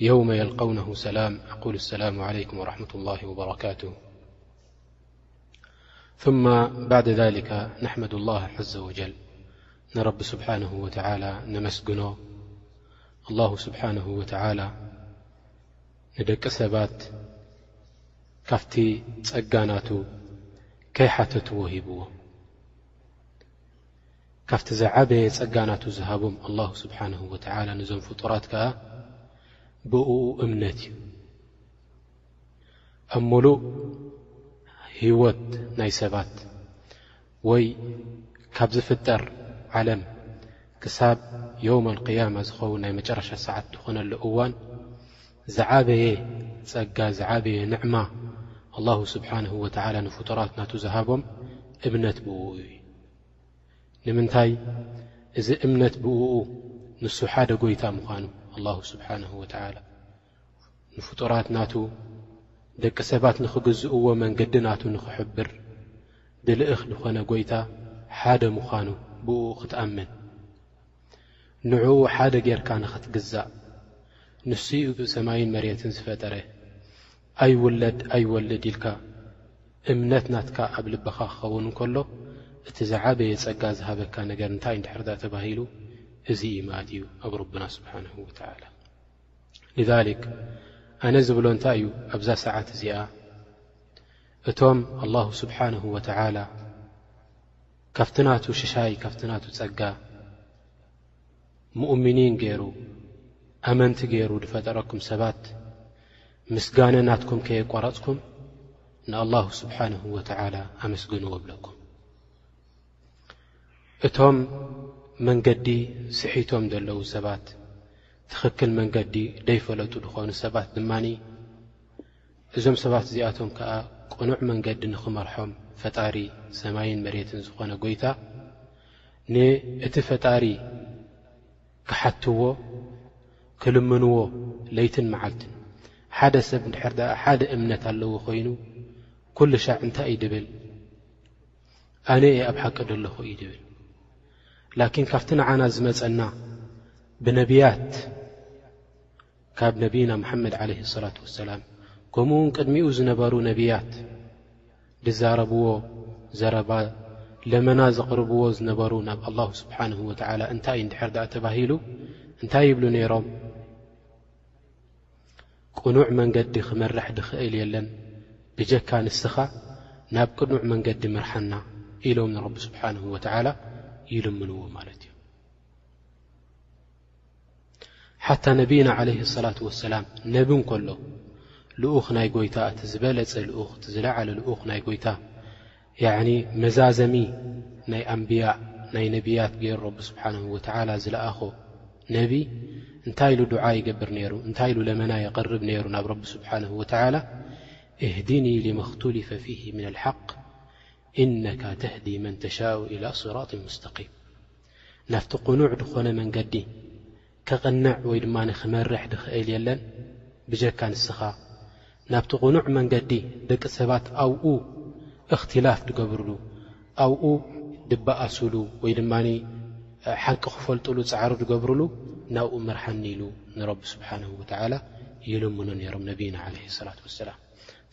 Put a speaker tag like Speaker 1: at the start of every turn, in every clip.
Speaker 1: يوم يلقونه سلم أقول السلام عليكم ورحمة الله وبركاته ثم بعد ذلك نحمد الله عز وجل رب سبحانه وتعالى نمسግن الله سبحنه وتعل نደቂ ሰባت ካفቲ ፀጋናت كيحتتዎ ሂبዎ ካብቲ ዝዓበየ ጸጋ ናቱ ዝሃቦም ኣላሁ ስብሓንሁ ወተዓላ ንዞም ፍጡራት ከኣ ብእኡ እምነት እዩ ኣብ ምሉእ ህይወት ናይ ሰባት ወይ ካብ ዝፍጠር ዓለም ክሳብ ዮውም ኣልቅያማ ዝኸውን ናይ መጨረሻ ሰዓት ዝኾነሉ እዋን ዝዓበየ ጸጋ ዝዓበየ ንዕማ ኣላሁ ስብሓነሁ ወተዓላ ንፍጡራት ናቱ ዝሃቦም እምነት ብእኡ እዩ። ንምንታይ እዚ እምነት ብእኡ ንሱ ሓደ ጎይታ ምዃኑ ኣላሁ ስብሓነሁ ወተዓላ ንፍጡራት ናቱ ደቂ ሰባት ንኽግዝእዎ መንገዲ ናቱ ንኽሕብር ድልእኽ ዝኾነ ጎይታ ሓደ ምዃኑ ብእኡ ክትኣምን ንዕኡ ሓደ ጌርካ ንኽትግዛእ ንሱዩ ሰማይን መሬትን ዝፈጠረ ኣይውለድ ኣይወልድ ኢልካ እምነት ናትካ ኣብ ልብኻ ክኸውን እንከሎ እቲ ዝዓበየ ጸጋ ዝሃበካ ነገር እንታይ እንድሕር ዳ ተባሂሉ እዚ እዩ ማለት እዩ ኣብ ረቡና ስብሓን ወተላ ሊክ ኣነ ዝብሎ እንታይ እዩ ኣብዛ ሰዓት እዚኣ እቶም ኣላሁ ስብሓንሁ ወተላ ካብቲ ናቱ ሽሻይ ካብቲ ናቱ ጸጋ ሙኡሚኒን ገይሩ ኣመንቲ ገይሩ ዝፈጠረኩም ሰባት ምስጋነ ናትኩም ከየቋረጽኩም ንኣላሁ ስብሓንሁ ወተዓላ ኣመስግንዎ እብለኩም እቶም መንገዲ ስሒቶም ዘለዉ ሰባት ትኽክል መንገዲ ደይፈለጡ ዝኾኑ ሰባት ድማኒ እዞም ሰባት እዚኣቶም ከኣ ቅኑዕ መንገዲ ንኽመርሖም ፈጣሪ ሰማይን መሬትን ዝኾነ ጎይታ ንእቲ ፈጣሪ ክሓትዎ ክልምንዎ ለይትን መዓልትን ሓደ ሰብ እንድሕር ኣ ሓደ እምነት ኣለዎ ኮይኑ ኩሉ ሻዕ እንታይ እዩ ድብል ኣነ እየ ኣብ ሓቂ ደለኹ እዩ ድብል ላኪን ካብቲ ንዓና ዝመፀና ብነብያት ካብ ነብይና መሓመድ ዓለይሂ ሰላቱ ወሰላም ከምኡውን ቅድሚኡ ዝነበሩ ነብያት ዝዛረብዎ ዘረባ ለመና ዘቕርብዎ ዝነበሩ ናብ ኣላሁ ስብሓንሁ ወተዓላ እንታይ እዩ እንድሕር ድኣ ተባሂሉ እንታይ ይብሉ ነይሮም ቅኑዕ መንገዲ ክመርሕ ድኽእል የለን ብጀካ ንስኻ ናብ ቅኑዕ መንገዲ ምርሓና ኢሎም ንረቢ ስብሓንሁ ወተዓላ ይልምንዎ ማለት እዩ ሓታ ነብይና ዓለይህ ሰላት ወሰላም ነቢ እንከሎ ልኡኽ ናይ ጎይታ እቲ ዝበለፀ ልኡኽ እቲ ዝለዓለ ልኡኽ ናይ ጎይታ ያዕኒ መዛዘሚ ናይ ኣንብያ ናይ ነብያት ገይሩ ረቢ ስብሓንሁ ወተዓላ ዝለኣኾ ነቢ እንታይ ኢሉ ዱዓ ይገብር ነይሩ እንታይ ኢሉ ለመና የቕርብ ነይሩ ናብ ረቢ ስብሓንሁ ወተዓላ እህድኒ ሊመክቱሊፈ ፊህ ምና ልሓቅ እነካ ተህዲ መን ተሻኡ ኢላ ስራጢ ሙስተቂም ናብቲ ቅኑዕ ድኾነ መንገዲ ከቕንዕ ወይ ድማ ክመርሕ ድኽእል የለን ብጀካ ንስኻ ናብቲ ቅኑዕ መንገዲ ደቂ ሰባት ኣብኡ እኽትላፍ ድገብርሉ ኣብኡ ድበኣሱሉ ወይ ድማ ሓቂ ክፈልጡሉ ፃዕሪ ድገብርሉ ናብኡ ምርሓኒ ኢሉ ንረቢ ስብሓን ወተዓላ ይልምኑ ነይሮም ነብይና ዓለ ሰላት ወሰላም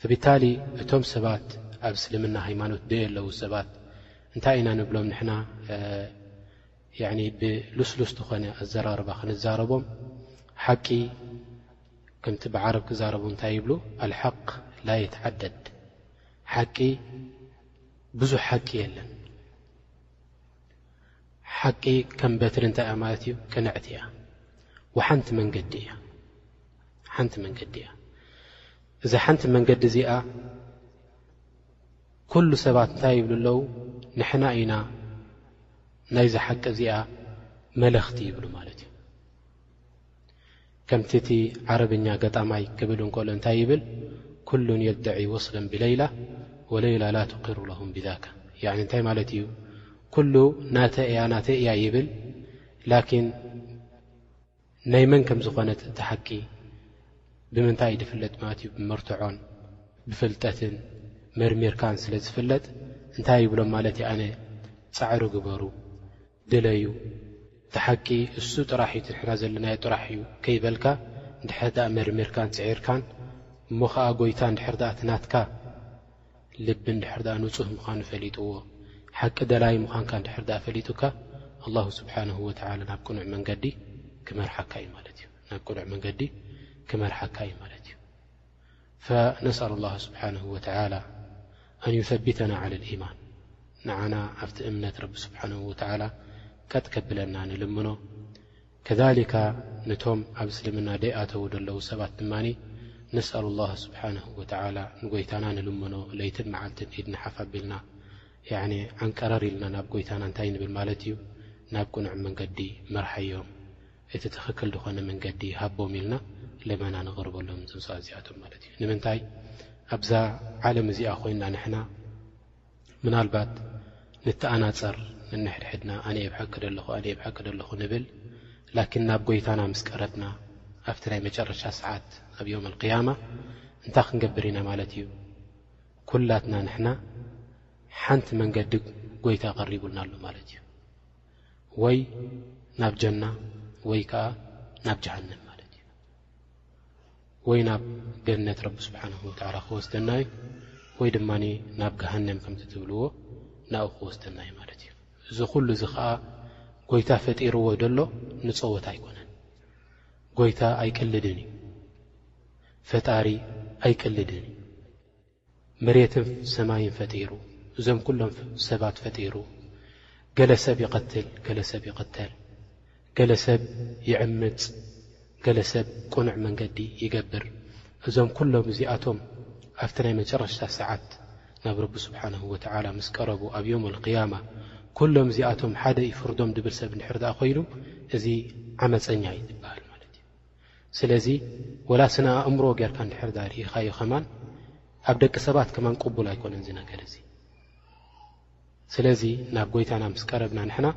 Speaker 1: ፍብታሊ እቶም ሰባት ኣብ እስልምና ሃይማኖት ደየለዉ ሰባት እንታይ ኢና ንብሎም ንሕና ብልስሉስ ዝኾነ ኣዘራርባ ክንዛረቦም ሓቂ ከምቲ ብዓረብ ክዛረቡ እንታይ ይብሉ ኣልሓቅ ላ የትዓደድ ሓቂ ብዙሕ ሓቂ የለን ሓቂ ከም በትሪ እንታይ እያ ማለት እዩ ቅንዕቲ እያ ሓንቲ መንገዲ እያ ሓንቲ መንገዲ እያ እዛ ሓንቲ መንገዲ እዚኣ ኩሉ ሰባት እንታይ ይብሉ ኣለዉ ንሕና ኢና ናይዚ ሓቂ እዚኣ መለኽቲ ይብሉ ማለት እዩ ከምቲ እቲ ዓረብኛ ገጣማይ ክብል እንከሎ እንታይ ይብል ኩሉን የደዒ ወስለን ብለይላ ወለይላ ላ ትቅሩ ለሁም ብዛካ እንታይ ማለት እዩ ኩሉ ናተ እያ ናተ እያ ይብል ላኪን ናይ መን ከም ዝኾነት እቲ ሓቂ ብምንታይ እዩ ዝፍለጥ ማለት እዩ ብመርትዖን ብፍልጠትን መርሚርካን ስለ ዝፍለጥ እንታይ ይብሎም ማለት እዩ ኣነ ጻዕሪ ግበሩ ድለዩ እቲ ሓቂ እሱ ጥራሕ እዩ እቲ ንሕና ዘለናዮ ጥራሕ እዩ ከይበልካ እንድሕር ደኣ መርሚርካን ጽዒርካን እሞ ኸኣ ጎይታ እንድሕር ደኣ እቲ ናትካ ልቢ እንድሕር ድኣ ንጹህ ምዃኑ ፈሊጥዎ ሓቂ ደላይ ምዃንካ እንድሕር ድኣ ፈሊጡካ ኣላሁ ስብሓንሁ ወተዓላ ናብ ቅኑዕ መንገዲ ክመርሓካ እዩ ማለት እዩ ናብ ቅኑዕ መንገዲ ክመርሓካ እዩ ማለት እዩ ፈነስኣሉ ላሁ ስብሓንሁ ወተዓላ ኣን ዩሰቢተና ዓል ልኢማን ንዓና ኣብቲ እምነት ረቢ ስብሓንሁ ወተዓላ ቀጥ ከብለና ንልምኖ ከዛሊካ ነቶም ኣብ እስልምና ደይኣተዉ ደለዉ ሰባት ድማ ነስኣሉ ኣላህ ስብሓነሁ ወተዓላ ንጎይታና ንልምኖ ለይትን መዓልትን ኢድና ሓፍ ኣቢልና ያዕኒ ዓንቀረር ኢልና ናብ ጎይታና እንታይ ንብል ማለት እዩ ናብ ቅኑዕ መንገዲ ምርሓዮም እቲ ትኽክል ድኾነ መንገዲ ሃቦም ኢልና ለመና ነቕርበሎም እዞም ሰባት እዚኣቶም ማለት እዩ ንምንታይ ኣብዛ ዓለም እዚኣ ኮይንና ንሕና ምናልባት ንተኣናጸር ነንሕድሕድና ኣነ እየ ብሓቂ ደለኹ ኣነ እየ ብሓቂ ደለኹ ንብል ላኪን ናብ ጎይታና ምስ ቀረብና ኣብቲ ናይ መጨረሻ ሰዓት ኣብ ዮም ኣልቅያማ እንታይ ክንገብር ኢና ማለት እዩ ኩላትና ንሕና ሓንቲ መንገዲ ጎይታ ቀሪቡልና ኣሎ ማለት እዩ ወይ ናብ ጀና ወይ ከዓ ናብ ጀሃንም ማለት እዩ ወይ ናብ ገነት ረቢ ስብሓን ወተላ ክወስደና እዩ ወይ ድማ ናብ ገሃንም ከምቲ ትብልዎ ናኡ ክወስደና እዩ ማለት እዩ እዚ ኩሉ እዚ ከዓ ጎይታ ፈጢርዎ ደሎ ንፀወታ ኣይኮነን ጎይታ ኣይቅልድን እዩ ፈጣሪ ኣይቅልድን እዩ መሬትን ሰማይን ፈጢሩ እዞም ኩሎም ሰባት ፈጢሩ ገለ ሰብ ይቐትል ገለ ሰብ ይቕተል ገለ ሰብ ይዕምጽ ገለ ሰብ ቅኑዕ መንገዲ ይገብር እዞም ኩሎም እዚኣቶም ኣብቲ ናይ መጨረሽታ ሰዓት ናብ ረቢ ስብሓንሁ ወተዓላ ምስ ቀረቡ ኣብ ዮም ኣልቅያማ ኩሎም እዚኣቶም ሓደ ይፍርዶም ድብል ሰብ እንድሕር ደኣ ኮይኑ እዚ ዓመፀኛ እዩ ዝበሃል ማለት እዩ ስለዚ ወላ ስነ ኣእምሮ ጌርካ እንድሕር ዳኣ ርኢኻዮ ከማን ኣብ ደቂ ሰባት ከማን ቅቡል ኣይኮነን እዚ ነገር እዚ ስለዚ ናብ ጎይታና ምስ ቀረብና ንሕና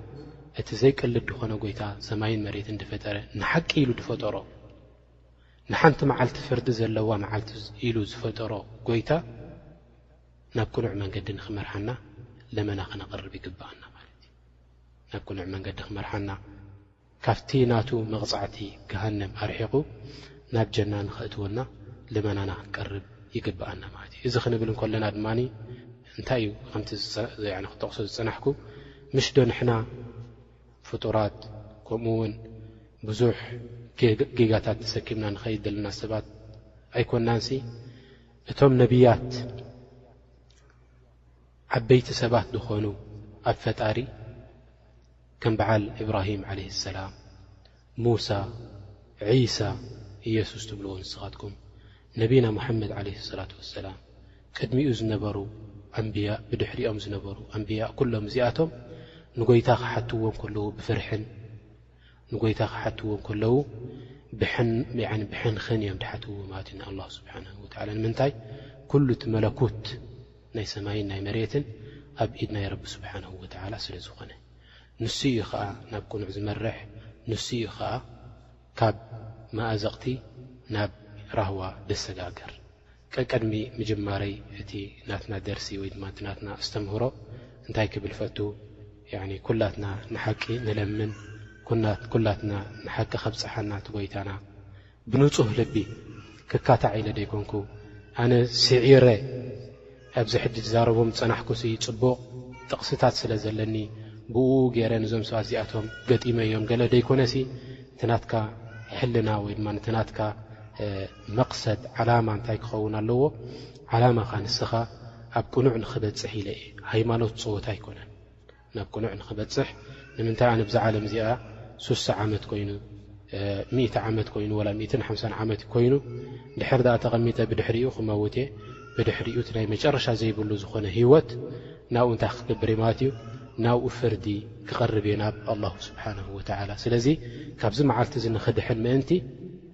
Speaker 1: እቲ ዘይቅልድ ድኾነ ጎይታ ሰማይን መሬትን ድፈጠረ ንሓቂ ኢሉ ድፈጠሮ ንሓንቲ መዓልቲ ፍርዲ ዘለዋ መዓልቲ ኢሉ ዝፈጠሮ ጎይታ ናብ ቅኑዕ መንገዲ ንክመርሓና ለመና ክነቕርብ ይግብኣና ማለት እዩ ናብ ቅኑዕ መንገዲ ክመርሓና ካብቲ ናቱ መቕጻዕቲ ገሃነም ኣርሒቑ ናብ ጀና ንኸእትወና ልመናና ክንቀርብ ይግብኣና ማለት እዩ። እዚ ክንብል እንከለና ድማ እንታይ እዩ ከምቲ ያኒ ክጠቕሶ ዝጸናሕኩ ምሽዶ ንሕና ፍጡራት ከምኡ ውን ብዙሕ ጌጋታት ተሰኪምና ንኸይድ ዘለና ሰባት ኣይኮናንሲ እቶም ነብያት ዓበይቲ ሰባት ዝኾኑ ኣብ ፈጣሪ ከም በዓል እብራሂም ዓለይሂ ሰላም፣ ሙሳ፣ ዒሳ፣ ኢየሱስ ትብልዎ ንስኻትኩም፣ ነቢና ሙሓመድ ዓለይሂ ሰላቱ ወሰላም፣ ቅድሚኡ ዝነበሩ ኣንብያእ፣ ብድሕሪኦም ዝነበሩ ኣንብያእ፣ ኩሎም እዚኣቶም ንጎይታ ክሓትዎ እንከለዉ ብፍርሕን፣ ንጎይታ ክሓትዎ እንከለዉ ብሕንኽን እዮም ድሓትዎ ማለት እዩ ንኣላ ስብሓን ወላ ንምንታይ ኩሉ እቲ መለኩት ናይ ሰማይን ናይ መሬትን ኣብ ኢድ ናይ ረቢ ስብሓን ወተላ ስለ ዝኾነ ንሱ እዩ ከዓ ናብ ቅኑዕ ዝመርሕ ንሱ እዩ ከዓ ካብ መእዘቕቲ ናብ ራህዋ ደሰጋገር ቀቅድሚ ምጅማረይ እቲ ናትና ደርሲ ወይ ድማ እቲ ናትና ኣስተምህሮ እንታይ ክብል ፈቱ ያኒ ኩላትና ንሓቂ ንለምን ኩላትና ንሓቂ ከብጽሓና እቲ ጎይታና ብንጹህ ልቢ ክካታዕ ኢለ ደይኮንኩ ኣነ ሲዒረ ኣብዚ ሕጂ ዝዛረቦም ዝጸናሕኩሲ ጽቡቕ ጥቕስታት ስለ ዘለኒ ብኡ ገይረ ንዞም ሰባት እዚኣቶም ገጢመዮም ገለ ደይኮነሲ እቲ ናትካ ሕልና ወይ ድማ እቲ ናትካ መቅሰድ፣ ዓላማ፣ እንታይ ክኸውን ኣለዎ? ዓላማኻ ንስኻ ኣብ ቅኑዕ ንኽበጽሕ ኢለ እየ። ሃይማኖት ጸወታ ኣይኮነን። ናብ ቅኑዕ ንኽበጽሕ ንምንታይ ኣነ ብዛ ዓለም እዚኣ ሱሳ ዓመት ኮይኑ ሚእቲ ዓመት ኮይኑ ወላ ሚእትን ሓምሳን ዓመት ኮይኑ ድሕር ድኣ ተቐሚጠ ብድሕሪኡ ክመውት እየ ብድሕሪኡ እቲ ናይ መጨረሻ ዘይብሉ ዝኾነ ህይወት ናብኡ እንታይ ክገብር እየ ማለት እዩ ናብኡ ፍርዲ ክቐርብ እየ ናብ ኣላሁ ስብሓንሁ ወተዓላ ስለዚ ካብዚ መዓልቲ እዚ ንኽድሕን ምእንቲ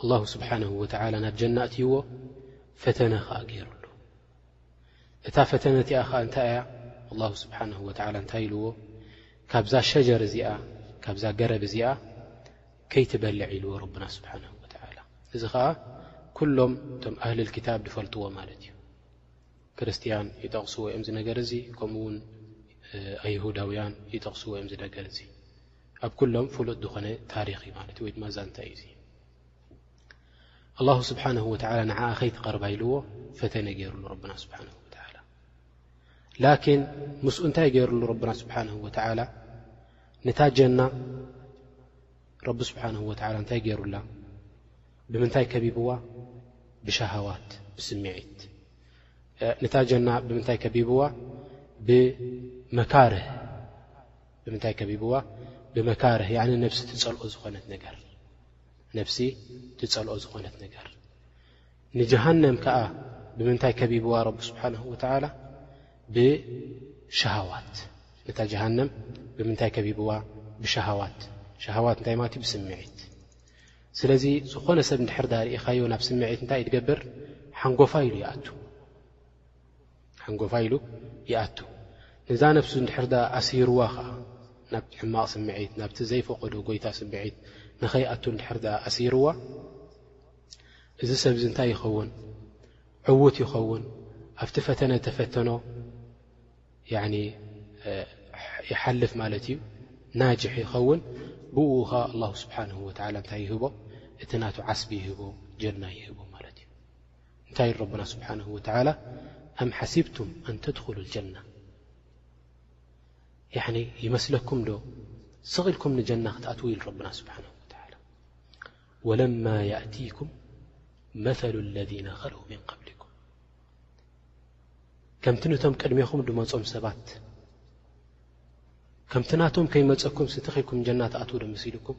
Speaker 1: ኣላሁ ስብሓንሁ ወተዓላ ናብ ጀና እትይዎ ፈተነ ኸዓ ገይሩሉ እታ ፈተነ እቲኣ ኸዓ እንታይ እያ ኣላሁ ስብሓን ወተዓላ እንታይ ኢልዎ ካብዛ ሸጀር እዚኣ ካብዛ ገረብ እዚኣ ከይትበልዕ ኢልዎ ረብና ስብሓን ወተዓላ እዚ ኸዓ ኵሎም እቶም ኣህልል ክታብ ዝፈልጥዎ ማለት እዩ ክርስትያን ይጠቕስዎ እዮም እዚ ነገር እዚ ከምኡውን ኣይሁዳውያን ይጠቕስዎ እዮም እዚ ነገር እዚ ኣብ ኩሎም ፍሉጥ ዝኾነ ታሪኽ እዩ ማለት እዩ ወይ ድማ ዛንታ እዩ እ ኣላሁ ስብሓን ወተላ ንዓኣ ከይትቐርባ ኢልዎ ፈተነ ገይሩሉ ረብና ስብሓን ወተላ ላኪን ምስኡ እንታይ ገይሩሉ ረብና ስብሓን ወተላ ንታ ጀና ረቢ ስብሓን ወተላ እንታይ ገይሩላ ብምንታይ ከቢብዋ ብሻሃዋት ብስምዒት ንታ ጀና ብምንታይ ከቢብዋ ብመካርህ ብምንታይ ከቢብዋ ብመካርህ ያኒ ነብሲ ትጸልኦ ዝኾነት ነገር ነብሲ ትጸልኦ ዝኾነት ነገር ንጀሃነም ከኣ ብምንታይ ከቢብዋ ረቢ ስብሓንሁ ወተዓላ ብሸሃዋት ነታ ጀሃነም ብምንታይ ከቢብዋ ብሸሃዋት ሸሃዋት እንታይ ማለት እዩ ብስምዒት ስለዚ ዝኾነ ሰብ ንድሕር ዳርእኻዮ ናብ ስምዒት እንታይ እዩ ትገብር ሓንጎፋ ኢሉ ይኣቱ ሓንጎፋ ኢሉ ይኣቱ ንዛ ነፍሱ ድሕር ኣሲርዋ ከ ናብቲ ሕማቕ ስምዒት ናብቲ ዘይፈቐዶ ጎይታ ስምዒት ንኸይኣቱ ድሕር ኣሲርዋ እዚ ሰብዚ እንታይ ይኸውን ዕውት ይኸውን ኣብቲ ፈተነ ተፈተኖ ይሓልፍ ማለት እዩ ናጅሕ ይኸውን ብኡ ኸ ኣላ ስብሓን ወላ እንታይ ይህቦ እቲ ናቱ ዓስቢ ይህቦ ጀና ይህቦ ማለት እዩ እንታይ ኢሉ ረቡና ስብሓነሁ ወተዓላ ኣም ሓሲብቱም ኣን ተድኹሉ ልጀና ያዕኒ ይመስለኩም ዶ ስቕ ኢልኩም ንጀና ክትኣትዉ ኢሉ ረቡና ስብሓነሁ ወተዓላ ወለማ የእቲኩም መሉ ለذነ ከሉ ምን ቀብሊኩም ከምቲ ነቶም ቅድሜኹም ድመፆም ሰባት ከምቲ ናቶም ከይመፀኩም ስቲኺኢልኩም ጀና ትኣትዉ ዶ መሲልኩም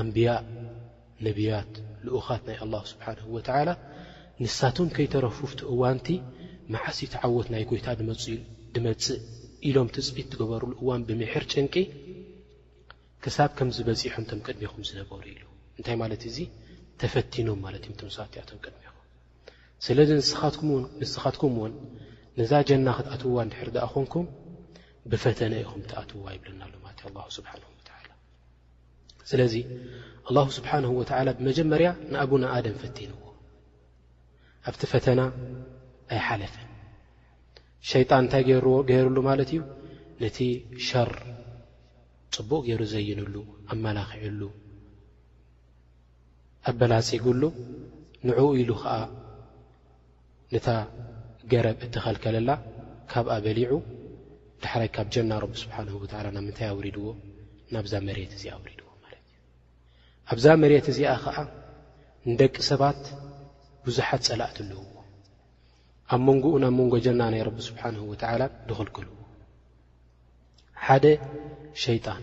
Speaker 1: ኣንብያ ነብያት ልኡኻት ናይ ኣላ ስብሓን ወተዓላ ንሳቶም ከይተረፉፍቲ እዋንቲ መዓስ ዩ ተዓወት ናይ ጎይታ ድመፅእ ኢሎም ትፅቢት ትገበርሉ እዋን ብምሕር ጭንቂ ክሳብ ከምዝ በፂሖም ቶም ቅድሚኹም ዝነበሩ ኢሉ እንታይ ማለት እዚ ተፈቲኖም ማለት እዮም ቶም ሰት እያቶም ቅድሚኹም ስለዚ ንስኻትኩም እውን ነዛ ጀና ክትኣትውዋ ንድሕር ዳኣ ኮንኩም ብፈተነ ኢኹም ትኣትውዋ ይብለና ሎማት ኣላ ስብሓን ስለዚ ኣላሁ ስብሓንሁ ወተዓላ ብመጀመርያ ንኣቡና ኣደም ፈቲንዎ ኣብቲ ፈተና ኣይሓለፍን ሸይጣን እንታይ ገይርዎ ገይርሉ ማለት እዩ ነቲ ሸር ፅቡቕ ገይሩ ዘይንሉ ኣመላኺዕሉ ኣበላጺጉሉ ንዕኡ ኢሉ ኸዓ ነታ ገረብ እተኸልከለላ ካብኣ በሊዑ ዳሕራይ ካብ ጀና ረቢ ስብሓን ወተላ ናብ ምንታይ ኣውሪድዎ ናብዛ መሬት እዚኣ ኣውሪድዎ ማለት እዩ ኣብዛ መሬት እዚኣ ኸዓ ንደቂ ሰባት ብዙሓት ፀላእት ኣለዉዎ ኣብ መንጎኡ ናብ መንጎ ጀና ናይ ረቢ ስብሓን ወተላ ድኽልክልዎ ሓደ ሸይጣን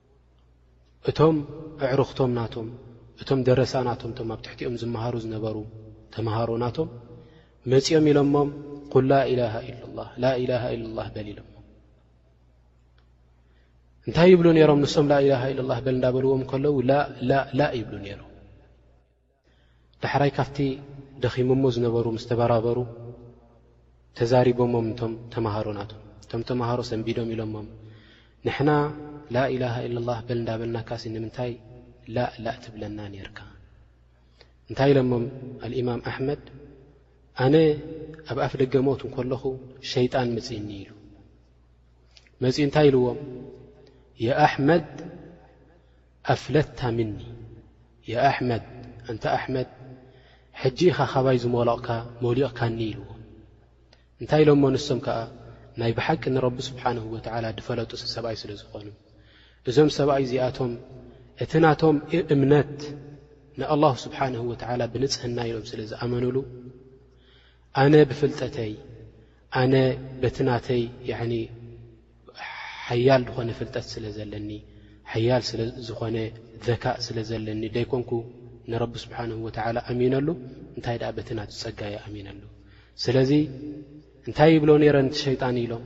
Speaker 1: እቶም ኣዕሩኽቶም ናቶም እቶም ደረሳ ናቶም እቶም ኣብ ትሕቲኦም ዝመሃሩ ዝነበሩ ተምሃሮ ናቶም መፂኦም ኢሎሞም ቁል ላኢላሃ ኢላ ላ ላኢላሃ ኢላ ላ በል ኢሎሞ እንታይ ይብሉ ነይሮም ንሶም ላኢላሃ ኢላ ላ በል እንዳበልዎም ከለዉ ላላላ ይብሉ ነይሮም ዳሕራይ ካብቲ ደኺሞሞ ዝነበሩ ምስ ተበራበሩ ተዛሪቦሞም እቶም ተማሃሮ ናቶም እቶም ተማሃሮ ሰንቢዶም ኢሎሞም ንሕና ላኢላሃ ኢላላህ በል እንዳበልናካሲ ንምንታይ ላእ ላእ ትብለና ኔርካ እንታይ ኢሎሞም ኣልእማም ኣሕመድ ኣነ ኣብ ኣፍ ደገ ሞት እንከለኹ ሸይጣን መፅእኒ ኢሉ መፅኡ እንታይ ኢልዎም የኣሕመድ ኣፍለታ ምኒ ያ ኣሕመድ ኣንታ ኣሕመድ ሕጂ ኢኻ ካባይ ዝሞለቕካ ሞሊቕካኒ ኢልዎ እንታይ ኢሎሞ ንሶም ከኣ ናይ ብሓቂ ንረቢ ስብሓንሁ ወተዓላ ድፈለጡ ሰብኣይ ስለ ዝኾኑ እዞም ሰብኣይ እዚኣቶም እቲ ናቶም እምነት ንኣላሁ ስብሓንሁ ወተዓላ ብንጽህና ኢሎም ስለ ዝኣመኑሉ ኣነ ብፍልጠተይ ኣነ በቲ ናተይ ሓያል ዝኾነ ፍልጠት ስለ ዘለኒ ሓያል ዝኾነ ዘካእ ስለ ዘለኒ ደይኮንኩ ንረቢ ስብሓን ወተዓላ ኣሚነሉ እንታይ ደኣ በቲ ናቱ ጸጋ እየ ኣሚነሉ ስለዚ እንታይ ይብሎ ነረ ንቲ ሸይጣን ኢሎም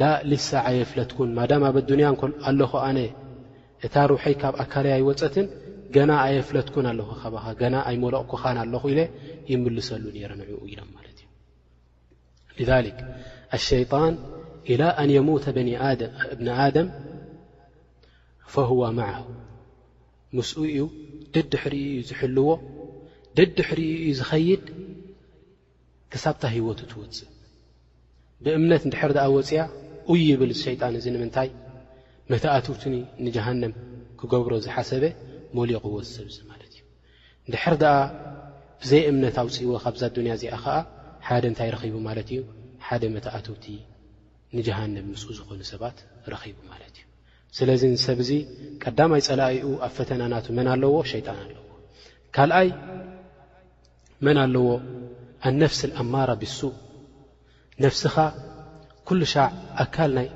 Speaker 1: ላ ልሳዓ የፍለትኩን ማዳም ኣብ ኣዱንያ ኣለኹ ኣነ እታ ሩሐይ ካብ ኣካለይ ኣይወፀትን ገና ኣየፍለትኩን ኣለኹ ካባኻ ገና ኣይመለቕኩኻን ኣለኹ ኢለ ይምልሰሉ ነረ ንዕኡ ኢሎም ማለት እዩ ኣሸይጣን ኢላ ኣን የሙተ እብኒ ኣደም ፈህዋ ማዓ ምስኡ እዩ ደድሕሪ እዩ ዝሕልዎ ደድሕሪ እዩ ዝኸይድ ክሳብታ ህይወቱ ትወፅእ ብእምነት ንድሕር ድኣ ወፅያ ኡይ ይብል ሸይጣን እዚ ንምንታይ መታእትውትኒ ንጀሃንም ክገብሮ ዝሓሰበ ሞሊቕዎ ዝሰብዚ ማለት እዩ እንድሕር ደኣ ብዘይ እምነት ኣውጺእዎ ካብዛ ኣዱንያ እዚኣ ከኣ ሓደ እንታይ ረኺቡ ማለት እዩ ሓደ መተኣትውቲ ንጀሃነብ ምስኡ ዝኾኑ ሰባት ረኺቡ ማለት እዩ ስለዚ እዚ ሰብ እዚ ቀዳማይ ጸላኢኡ ኣብ ፈተና ናቱ መን ኣለዎ ሸይጣን ኣለዎ ካልኣይ መን ኣለዎ ኣነፍሲ ኣማራ ብሱእ ነፍስኻ ኩሉ ሻዕ ኣካል ናይ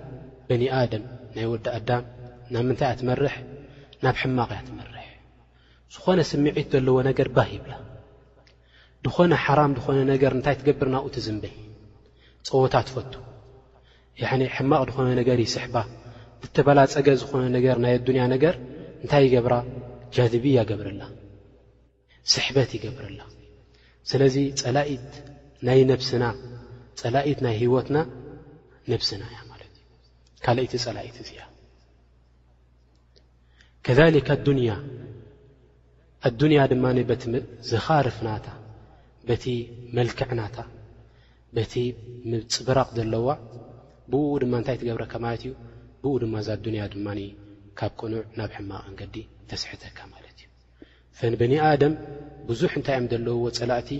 Speaker 1: በኒ ኣደም ናይ ወዲ ኣዳም ናብ ምንታይ እያ ትመርሕ ናብ ሕማቕ እያ ትመርሕ ዝኾነ ስምዒት ዘለዎ ነገር ባህ ይብላ። ዝኾነ ሓራም ዝኾነ ነገር እንታይ ትገብር ናብኡ ትዝምብል ፀወታ ትፈቱ ሕማቕ ዝኾነ ነገር ይስሕባ ዝተበላፀገ ዝኾነ ነገር ናይ ኣዱንያ ነገር እንታይ ይገብራ ጃድቢ ያገብርላ ስሕበት ይገብርላ ስለዚ ፀላኢት ናይ ነብስና ፀላኢት ናይ ህይወትና ነብስና እያ ማለት እዩ ካልይቲ ፀላኢት እዚኣ ከሊከ ኣዱንያ ኣዱንያ ድማ በቲ ዝኻርፍናታ በቲ መልክዕናታ በቲ ምፅብራቕ ዘለዋ ብኡ ድማ እንታይ ትገብረካ ማለት እዩ ብኡ ድማ እዛ ኣዱንያ ድማ ካብ ቅኑዕ ናብ ሕማቕ ኣንገዲ ተስሕተካ ማለት እዩ ፈንበኒ ኣደም ብዙሕ እንታይ እዮም ዘለውዎ ፀላእቲ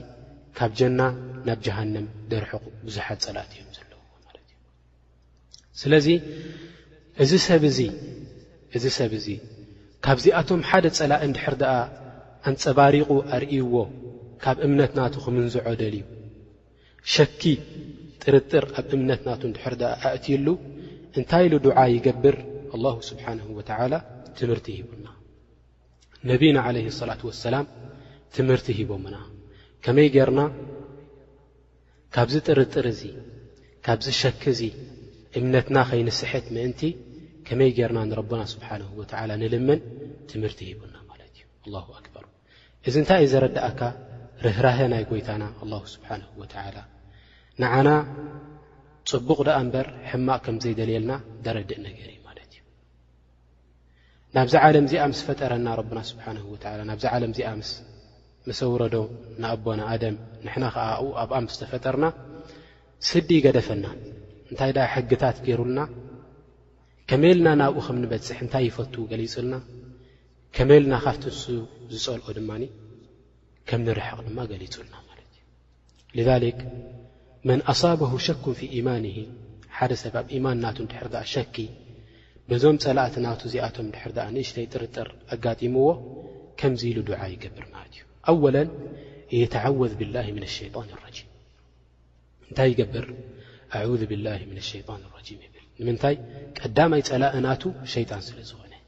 Speaker 1: ካብ ጀና ናብ ጀሃንም ደርሕቑ ብዙሓት ፀላእቲ እዮም ዘለውዎ ማለት እዩ ስለዚ እዚ ሰብ እዚ እዚ ሰብ እዚ ካብዚኣቶም ሓደ ጸላኢ እንድሕር ደኣ ኣንጸባሪቑ ኣርእይዎ ካብ እምነት ናቱ ክምንዝዖ ደልዩ ሸኪ ጥርጥር ኣብ እምነት ናቱ እንድሕር ደኣ ኣእትዩሉ እንታይ ኢሉ ዱዓ ይገብር ኣላሁ ስብሓንሁ ወተዓላ ትምህርቲ ሂቡና ነቢና ዓለይህ ሰላት ወሰላም ትምህርቲ ሂቦምና ከመይ ጌርና ካብዚ ጥርጥር እዚ፣ ካብዚ ሸክ እዚ እምነትና ከይንስሕት ምእንቲ ከመይ ጌርና ንረቡና ስብሓነሁ ወተዓላ ንልምን ትምህርቲ ሂቡና ማለት እዩ። ኣላሁ ኣክበር። እዚ እንታይ እዩ ዘረድኣካ? ርህራሀ ናይ ጎይታና ኣላሁ ስብሓነሁ ወተዓላ ንዓና ጽቡቕ ደኣ እምበር ሕማቕ ከም ዘይደልየልና ደረድእ ነገር እዩ ማለት እዩ። ናብዚ ዓለም እዚኣ ምስ ፈጠረና ረብና ስብሓን ወላ ናብዚ ዓለም እዚኣ ምስ መሰውረዶ ንኣቦና ኣደም ንሕና ከዓ ኣብኡ ኣብኣ ምስ ተፈጠርና ስዲ ይገደፈና እንታይ ደኣ ሕግታት ገይሩልና ከመልና ናብኡ ከም ንበፅሕ እንታይ ይፈቱ ገሊፁልና ከመልና ካብቲ ንሱ ዝፀልኦ ድማ ከም ንርሕቕ ድማ ገሊፁልና ማለት እዩ ሊዛሊክ መን ኣሳበሁ ሸኩን ፊ ኢማንሂ ሓደ ሰብ ኣብ ኢማን ናቱ እንድሕር ድኣ ሸኪ በዞም ጸላእቲ ናቱ እዚኣቶም እንድሕር ድኣ ንእሽተይ ጥርጥር ኣጋጢምዎ ከምዚ ኢሉ ዱዓ ይገብር ማለት እዩ ኣወለን እየተዓወዝ ብላሂ ምን ሸይጣን ረጂም እንታይ ይገብር ኣዑዝ ብላሂ ምን ሸይጣን ረጂም ይብል ንምንታይ ቀዳማይ ጸላእ ናቱ ሸይጣን ስለ ዝኾነ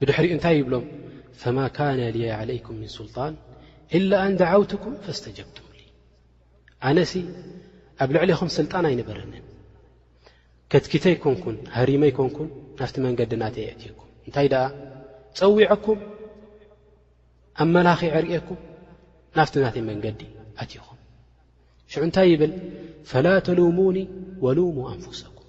Speaker 1: ብድሕሪኡ እንታይ ይብሎም ፈማ ካነ ልየ ዓለይኩም ምን ሱልጣን ኢላ ኣን ደዓውትኩም ፈስተጀብቱም ኣነሲ ኣብ ልዕሊኹም ስልጣን ኣይነበረንን ከትኪተ ኣይኮንኩን ሃሪመ ኣይኮንኩን ናፍቲ መንገዲ ናተይ የእትየኩም እንታይ ደኣ ፀዊዐኩም ኣብ መላኺ ዕርየኩም ናፍቲ ናተይ መንገዲ ኣትኹም ሽዑ እንታይ ይብል ፈላ ተሉሙኒ ወሉሙ ኣንፍሰኩም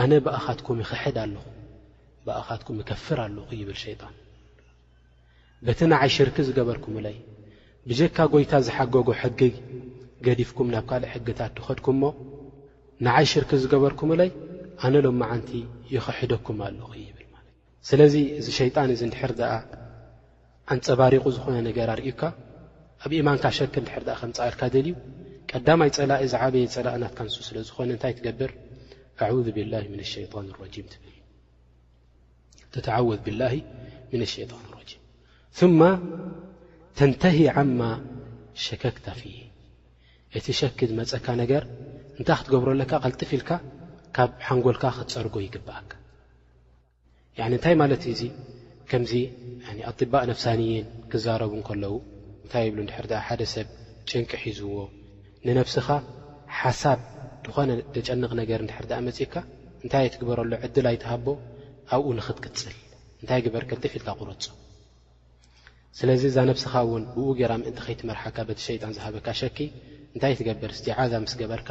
Speaker 1: ኣነ ብኣኻትኩም ይኽሕድ ኣለኹ ብኣኻትኩም እከፍር ኣለኹ ይብል ሸይጣን በቲ ንዓይ ሽርኪ ዝገበርኩምለይ ብጀካ ጎይታ ዝሓገጎ ሕጊ ገዲፍኩም ናብ ካልእ ሕግታት ድኸድኩም እሞ ንዓይ ሽርኪ ዝገበርኩምለይ ኣነ ሎመዓንቲ ይኽሕደኩም ኣለኹ ይብል ማለት እዩ ስለዚ እዚ ሸይጣን እዚ እንድሕር ደኣ ኣንፀባሪቑ ዝኾነ ነገር ኣርእዩካ ኣብ ኢማንካ ሸክ እንድሕር ደኣ ከምፃኣልካ ደልዩ ቀዳማይ ፀላኢ ዝዓበየ ፀላእ ናትካ ንሱ ስለ ዝኾነ እንታይ ትገብር ኣዑዙ ብላህ ምን ሸይጣን ረጂም ትብል ተተዓወዝ ብላህ ምን ሸይጣን ረጂም ثማ ተንተሂ ዓማ ሸከክታ ፊ እቲ ሸክ ዝመፀካ ነገር እንታይ ክትገብሮ ኣለካ ቐልጥፊ ኢልካ ካብ ሓንጎልካ ክትፀርጎ ይግብኣካ ያኒ እንታይ ማለት እዩ እዚ ከምዚ ኣጢባእ ነፍሳንይን ክዛረቡ እንከለዉ እንታይ ይብሉ እንድሕር ድኣ ሓደ ሰብ ጭንቂ ሒዝዎ ንነፍስኻ ሓሳብ ዝኾነ ደጨንቕ ነገር እንድሕር ድኣ መጺካ እንታይ ኣይትግበረሎ ዕድል ኣይትሃቦ ኣብኡ ንኽትቅጽል እንታይ ግበር ቅልጥፍ ኢልካ ቁረጾ ስለዚ እዛ ነብስኻ እውን ብኡ ገይራ ምእንቲ ከይትመርሓካ በቲ ሸይጣን ዝሃበካ ሸኪ እንታይ ትገብር እስቲዓዛ ምስ ገበርካ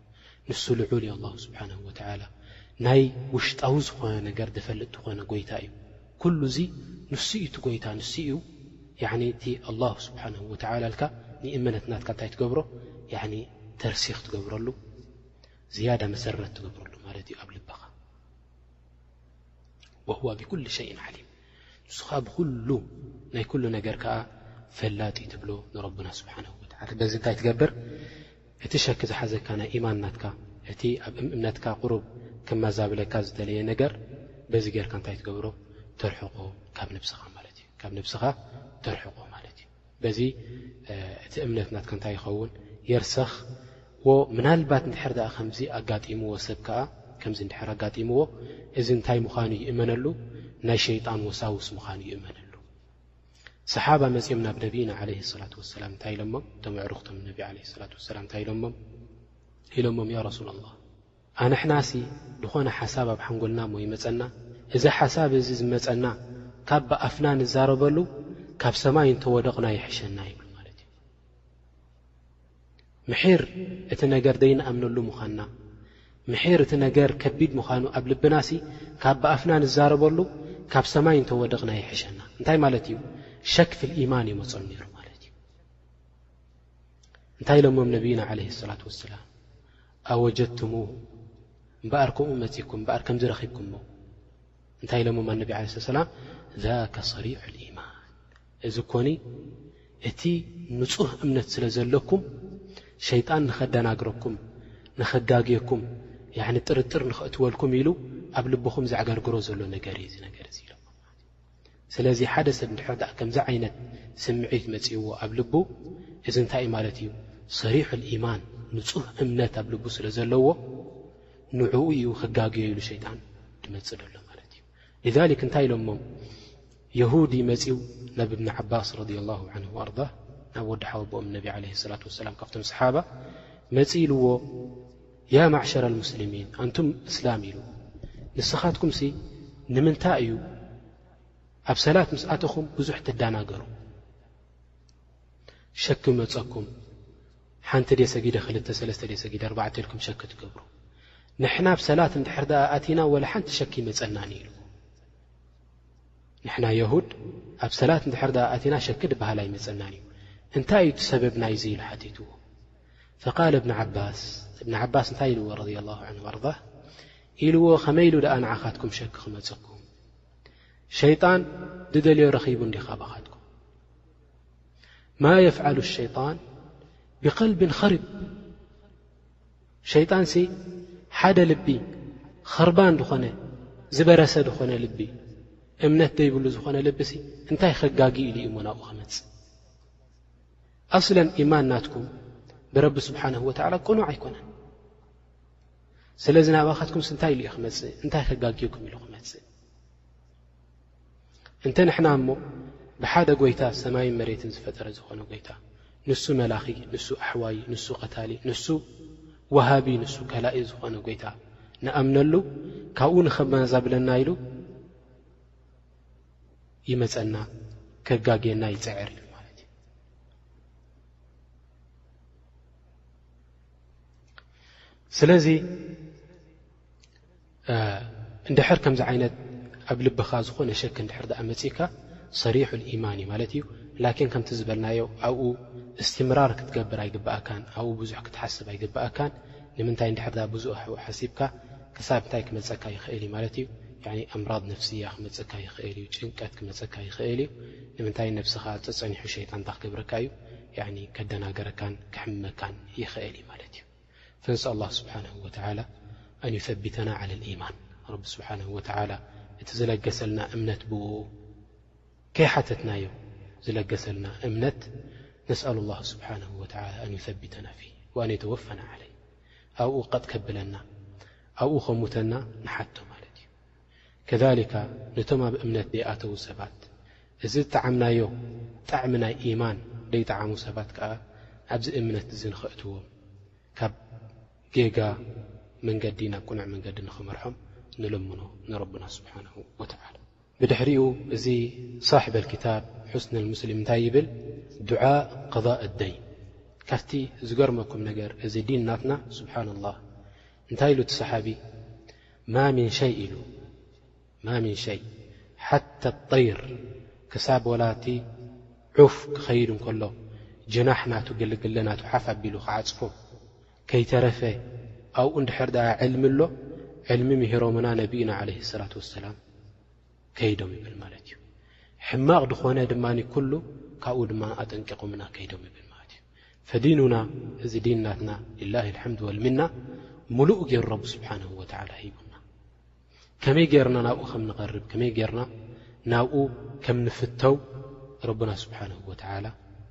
Speaker 1: ንሱ ልዑል እዩ ኣላሁ ስብሓንሁ ወተዓላ ናይ ውሽጣዊ ዝኾነ ነገር ዝፈልጥ ዝኾነ ጎይታ እዩ ኩሉ እዙ ንሱ እዩ እቲ ጎይታ ንሱ እዩ ያኒ እቲ ኣላሁ ስብሓን ወተዓላ ልካ ንእመነት ናትካ እንታይ ትገብሮ ያኒ ተርሲ ክትገብረሉ ዝያዳ መሰረት ትገብረሉ ማለት እዩ ኣብ ልበኻ ወህዋ ብኩሉ ሸይን ዓሊም ንሱኻ ብኹሉ ናይ ኩሉ ነገር ከኣ ፈላጢ ትብሎ ንረብና ስብሓንሁ ወትዓላ በዚ እንታይ ትገብር እቲ ሸክ ዝሓዘካ ናይ ኢማን ናትካ እቲ ኣብ እምነትካ ቅሩብ ከማዛብለካ ዝደለየ ነገር በዚ ጌርካ እንታይ ትገብሮ ተርሕቆ ካብ ንብስኻ ማለት እዩ ካብ ንብስኻ ተርሕቆ ማለት እዩ በዚ እቲ እምነት ናትካ እንታይ ይኸውን የርሰኽ ዎ ምናልባት ንድሕር ድኣ ከምዚ ኣጋጢምዎ ሰብ ከኣ ከምዚ ንድሕር ኣጋጢምዎ እዚ እንታይ ምዃኑ ይእመነሉ ናይ ሸይጣን ወሳውስ ምዃኑ ይእመነሉ ሰሓባ መፂኦም ናብ ነቢና ዓለ ሰላት ወሰላም እንታይ ኢሎሞም እቶም ኣዕሩኽቶም ነቢ ዓለ ሰላት ወሰላም እንታይ ኢሎሞም ኢሎሞም ያ ረሱላ ላህ ኣንሕናሲ ድኾነ ሓሳብ ኣብ ሓንጎልና እሞ ይመጸና፣ እዚ ሓሳብ እዚ ዝመጸና ካብ ብኣፍና ንዛረበሉ ካብ ሰማይ እንተወደቕና ይሕሸና ይብሉ ማለት እዩ። ምሒር እቲ ነገር ዘይንኣምነሉ ምዃንና፣ ምሒር እቲ ነገር ከቢድ ምዃኑ ኣብ ልብናሲ ካብ ብኣፍና ንዛረበሉ ካብ ሰማይ እንተወደቕና ይሕሸና እንታይ ማለት እዩ ሸክ ፊ ልኢማን ይመጾም ነይሩ ማለት እዩ። እንታይ ኢሎሞም ነብይና ዓለይሂ ሰላት ወሰላም ኣወጀድትሙሁ እምበኣር ከምኡ መጺእኩም እምበኣር ከምዚ ረኺብኩሞ እንታይ ኢሎሞም ኣነቢ ዓለ ስላ ሰላም ዛከ ሰሪሑ ልኢማን እዚ ኮኒ እቲ ንጹህ እምነት ስለ ዘለኩም ሸይጣን ንኸደናግረኩም ንኸጋግየኩም ጥርጥር ንኸእትወልኩም ኢሉ ኣብ ልብኹም ዘዕገርግሮ ዘሎ ነገር እዩ እዚ ነገር እዚ ኢሎሞ ስለዚ ሓደ ሰብ እንድሕር ደኣ ከምዚ ዓይነት ስምዒት መጺእዎ ኣብ ልቡ እዚ እንታይ እዩ ማለት እዩ ሰሪሑል ኢማን ንጹህ እምነት ኣብ ልቡ ስለ ዘለዎ ንዕኡ እዩ ክጋግዮ ኢሉ ሸይጣን ድመጽእ ደሎ ማለት እዩ لذሊክ እንታይ ኢሎሞም የሁዲ መጺው ናብ እብኒ ዓባስ ረድ ላሁ ዓንሁ ኣርዳ ናብ ወዲ ሓወቦኦም ነቢ ዓለ ሰላት ወሰላም ካብቶም ሰሓባ መጺ ኢልዎ ያ ማዕሸረል ሙስሊሚን ኣንቱም እስላም ኢሉ ንስኻትኩምሲ ንምንታይ እዩ ኣብ ሰላት ምስ ኣተኹም ብዙሕ ትዳናገሩ ሸኪ መፀኩም ሓንቲ ደ ሰጊደ ክልተ ሰለስተ ደ ሰጊደ ኣርባዕተ ኢልኩም ሸኪ ትገብሩ ንሕና ብ ሰላት እንድሕር ኣ ኣቲና ወላ ሓንቲ ሸኪ ይመፀናኒ ኢሉ ንሕና የሁድ ኣብ ሰላት እንድሕር ኣ ኣቲና ሸኪ ድበሃል ኣይመፀናን እዩ እንታይ እዩ ትሰበብ ናይዙ ኢሉ ሓቲትዎ ፈቃለ እብኒ ዓባስ እብኒ ዓባስ እንታይ ኢልዎ ረድ ላሁ ን ኣርضህ ኢልዎ ከመይ ኢሉ ደኣ ንዓኻትኩም ሸኪ ክመፀኩም ሸይጣን ድደልዮ ረኺቡ እንዲ ካባኻትኩም ማ የፍዓሉ ሸይጣን ብቀልቢ ኸርብ ሸይጣን ሲ ሓደ ልቢ ኸርባን ዝኾነ ዝበረሰ ዝኾነ ልቢ እምነት ዘይብሉ ዝኾነ ልቢ ሲ እንታይ ከጋጊ ኢሉ እዩ ሞ ናብኡ ክመፅእ ኣስለን ኢማን ናትኩም ብረቢ ስብሓንሁ ወተዓላ ቅኑዕ ኣይኮነን ስለዚ ናባኻትኩምስ እንታይ ኢሉ እዩ ክመፅእ እንታይ ከጋጊዩኩም ኢሉ ክመፅእ እንተ ንሕና እሞ ብሓደ ጎይታ ሰማይ መሬትን ዝፈጠረ ዝኾነ ጎይታ ንሱ መላኺ ንሱ ኣሕዋይ ንሱ ቐታሊ ንሱ ወሃቢ ንሱ ከላኢ ዝኾነ ጎይታ ንኣምነሉ ካብኡ ንኸመዛብለና ኢሉ ይመፀና ከጋግየና ይፅዕር እዩ ማለት እዩ ስለዚ እንድሕር ከምዚ ዓይነት ኣብ ልብኻ ዝኾነ ሸክ እንድሕር ኣ መፅእካ ሰሪሑ ልኢማን እዩ ማለት እዩ ላኪን ከምቲ ዝበልናዮ ኣብኡ እስትምራር ክትገብር ኣይግብኣካን ኣብኡ ብዙሕ ክትሓስብ ኣይግብኣካን ንምንታይ እንድሕር ብዙ ሓሲብካ ክሳብ እንታይ ክመጸካ ይኽእል እዩ ማለት እዩ ያኒ ኣምራድ ነፍስያ ክመጸካ ይኽእል እዩ ጭንቀት ክመጸካ ይኽእል እዩ ንምንታይ ነብስኻ ጸጸኒሑ ሸይጣን እንታይ ክገብረካ እዩ ያኒ ከደናገረካን ከሕምመካን ይኽእል እዩ ማለት እዩ ፈንስኣል ኣላህ ስብሓነሁ ወተዓላ ኣን ዩሰቢተና ዓለል ኢማን ረቢ ስብሓነሁ ወተዓላ እቲ ዝለገሰልና እምነት ብእኡ ከይሓተትናዮ ዝለገሰልና እምነት ነስኣሉ ኣላህ ስብሓነሁ ወተዓላ ኣን ዩሰቢተና ፊህ ወኣን የተወፈና ዓለይ ኣብኡ ቀጥ ከብለና ኣብኡ ከሙተና ንሓቶ ማለት እዩ ከሊካ ነቶም ኣብ እምነት ደይኣተዉ ሰባት እዚ ዝጠዓምናዮ ጣዕሚ ናይ ኢማን ደይጠዓሙ ሰባት ከዓ ኣብዚ እምነት እዚ ንኸእትዎም ካብ ጌጋ መንገዲ ናብ ቅኑዕ መንገዲ ንኽምርሖም ንልምኖ ንረብና ስብሓን ወተዓላ ብድሕሪኡ እዚ ሳሕብ ኣልኪታብ ሑስን ኣልሙስሊም እንታይ ይብል ዱዓእ ቀዳእ ኣደይን ካብቲ ዝገርመኩም ነገር እዚ ዲን ናትና ስብሓን ላህ እንታይ ኢሉ እቲ ሰሓቢ ማ ምን ሸይ ኢሉ ማ ምን ሸይ ሓታ ጠይር ክሳብ ወላቲ ዑፍ ክኸይድ እንከሎ ጀናሕ ናቱ ግልግለ ናቱ ሓፍ ኣቢሉ ክዓፅፎ ከይተረፈ ኣብኡ እንድሕር ደኣ ዕልሚ ኣሎ ዕልሚ ምሂሮምና ነቢይና ዓለይሂ ሰላት ወሰላም ከይዶም ይብል ማለት እዩ ሕማቕ ድኾነ ድማ ኩሉ ካብኡ ድማ ኣጠንቂቖምና ከይዶም ይብል ማለት እዩ ፈዲኑና እዚ ዲን ናትና ልላሂ ልሓምድ ወልሚና ሙሉእ ገይሩ ረቢ ስብሓንሁ ወተዓላ ሂቡና ከመይ ገርና ናብኡ ከም ንቐርብ ከመይ ገርና ናብኡ ከም ንፍተው ረብና ስብሓን ወተላ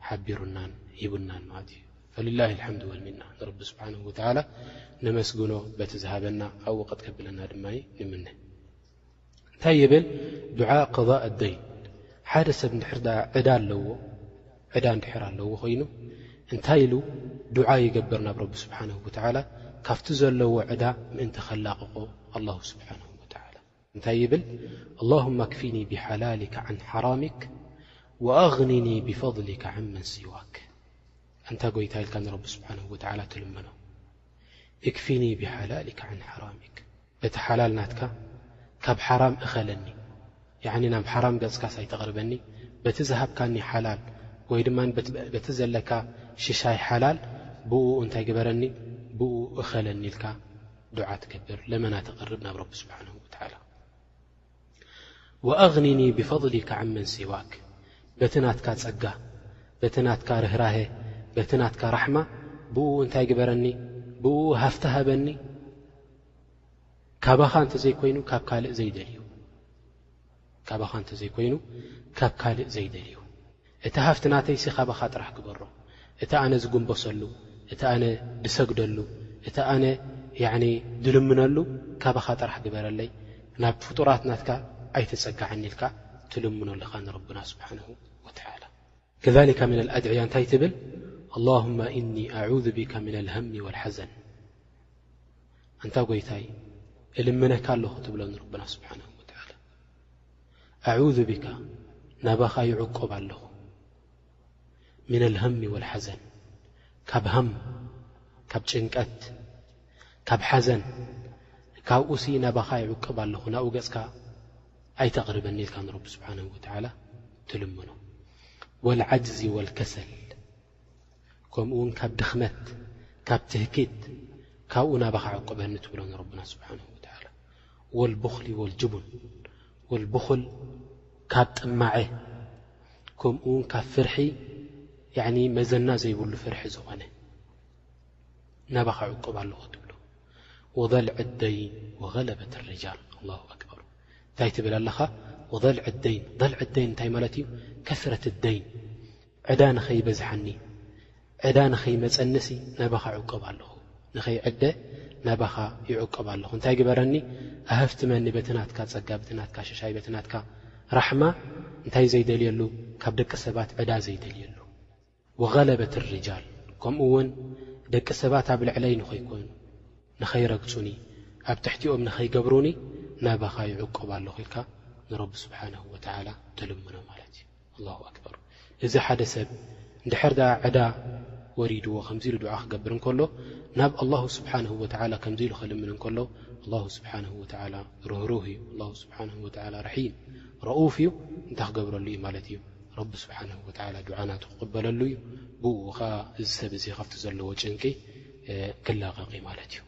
Speaker 1: ሓቢሩናን ሂቡናን ማለት እዩ ፈላ ልሓምድ ወልሚና ንረቢ ስብሓን ወተላ ነመስግኖ በቲ ዝሃበና ኣብኡ ቀጥ ከብለና ድማ ንምነ እንታይ ይብል ዱዓ ቐضእ ኣደይን ሓደ ሰብ ድሕር ዕዳ ኣለዎ ዕዳ እንድሕር ኣለዎ ኮይኑ እንታይ ኢሉ ዱዓ ይገብር ናብ ረቢ ስብሓነሁ ወተዓላ ካብቲ ዘለዎ ዕዳ ምእንቲ ከላቕቖ ኣላሁ ስብሓነሁ ወተዓላ እንታይ ይብል ኣላሁመ ኣክፊኒ ብሓላሊከ ዓን ሓራሚክ ወኣግኒኒ ብፈድሊከ ዓን መን ሲዋክ ኣንታ ጎይታ ኢልካ ንረቢ ስብሓነሁ ወተዓላ ትልመኖ እክፊኒ ብሓላሊከ ዓን ሓራሚክ እቲ ሓላል ናትካ ካብ ሓራም እኸለኒ ያዕኒ ናብ ሓራም ገጽካስ ኣይተቕርበኒ በቲ ዝሃብካኒ ሓላል ወይ ድማ በቲ ዘለካ ሽሻይ ሓላል ብእኡ እንታይ ግበረኒ ብእኡ እኸለኒ ኢልካ ዱዓ ትገብር ለመና ተቕርብ ናብ ረቢ ስብሓንሁ ወትዓላ። ወኣግኒኒ ብፈضሊካ ዓን መን ሲዋክ በቲ ናትካ ጸጋ በቲ ናትካ ርህራሀ በቲ ናትካ ራሕማ ብእኡ እንታይ ግበረኒ ብእኡ ሃፍቲ ሃበኒ ካባኻ እንተዘይኮይኑ ካብ ካልእ ዘይደልዩ ካባኻ እንተዘይኮይኑ ካብ ካልእ ዘይደልዩ እቲ ሃፍቲ ናተይሲ ካባኻ ጥራሕ ግበሮ፣ እቲ ኣነ ዝጉንበሰሉ፣ እቲ ኣነ ድሰግደሉ፣ እቲ ኣነ ያዕኒ ድልምነሉ ካባኻ ጥራሕ ግበረለይ፣ ናብ ፍጡራት ናትካ ኣይተጸጋዓኒ ኢልካ ትልምኖ ኣለኻ ንረብና ስብሓነሁ ወተዓላ። ከዛሊካ ሚነል ኣድዕያ እንታይ ትብል ኣላሁመ ኢኒ ኣዑዙ ቢከ ሚነል ሀሚ ወል ሐዘን ኣንታ ጎይታይ እልምነካ ኣለኹ ትብሎ ንረብና ስብሓነሁ ወተዓላ። ኣዑዙ ቢካ ናባኻ ይዕቆብ ኣለኹ ምነ ልሃሚ ወልሓዘን ካብ ሃም ካብ ጭንቀት ካብ ሓዘን ካብኡሲ ናባኻ ይዕቅብ ኣለኹ ናብኡ ገጽካ ኣይተቕርበኒ ኢልካ ንረቢ ስብሓን ወተዓላ ትልምኖ ወልዓጅዚ ወልከሰል ከምኡ ውን ካብ ድኽመት ካብ ትህኪት ካብኡ ናባኻ ዕቁበኒ ትብሎ ንረብና ስብሓን ወተላ ወልቡኽሊ ወልጅቡን ወልቡኽል ካብ ጥማዐ ከምኡ ውን ካብ ፍርሒ መዘና ዘይብሉ ፍርሒ ዝኾነ ናባኻ ዕቁብ ኣለኹ ትብሎ ወበልዕ ደይን ወገለበት ርጃል ኣላ ኣክበር እንታይ ትብል ኣለኻ ወበልዕ ደይን በልዕ ደይን እንታይ ማለት እዩ ከስረት ደይን ዕዳ ንኸይበዝሓኒ፣ ዕዳ ንኸይመጸኒሲ ናባኻ እዕቆብ ኣለኹ፣ ንኸይዕደ ናባኻ ይዕቆብ ኣለኹ፣ እንታይ ግበረኒ፣ ኣሀፍትመኒ በቲ ናትካ ጸጋ፣ በቲ ናትካ ሽሻይ፣ በቲ ናትካ ራሕማ፣ እንታይ ዘይደልየሉ፣ ካብ ደቂ ሰባት ዕዳ ዘይደልየሉ። ወገለበት ሪጃል፣ ከምኡ ውን ደቂ ሰባት ኣብ ልዕለይ ንኸይኮኑ፣ ንኸይረግጹኒ፣ ኣብ ትሕቲኦም ንኸይገብሩኒ ናባኻ ይዕቆብ ኣለኹ ኢልካ ንረቢ ስብሓነሁ ወተዓላ ትልምኖ ማለት እዩ። ኣላሁ ኣክበር እዚ ሓደ ሰብ እንድሕር ደኣ ዕዳ ወሪድዎ ከምዚ ኢሉ ዱዓ ክገብር እንከሎ ናብ ኣላሁ ስብሓንሁ ወተዓላ ከምዚ ኢሉ ክልምን እንከሎ ኣላሁ ስብሓንሁ ወተዓላ ርህሩህ እዩ ኣላሁ ስብሓንሁ ወተዓላ ርሒም ረኡፍ እዩ እንታይ ክገብረሉ እዩ ማለት እዩ ረቢ ስብሓንሁ ወተዓላ ዱዓ ናቱ ክቕበለሉ እዩ ብኡ ኸዓ እዚ ሰብ እዚ ካብቲ ዘለዎ ጭንቂ ክላቐቕ እዩ ማለት እዩ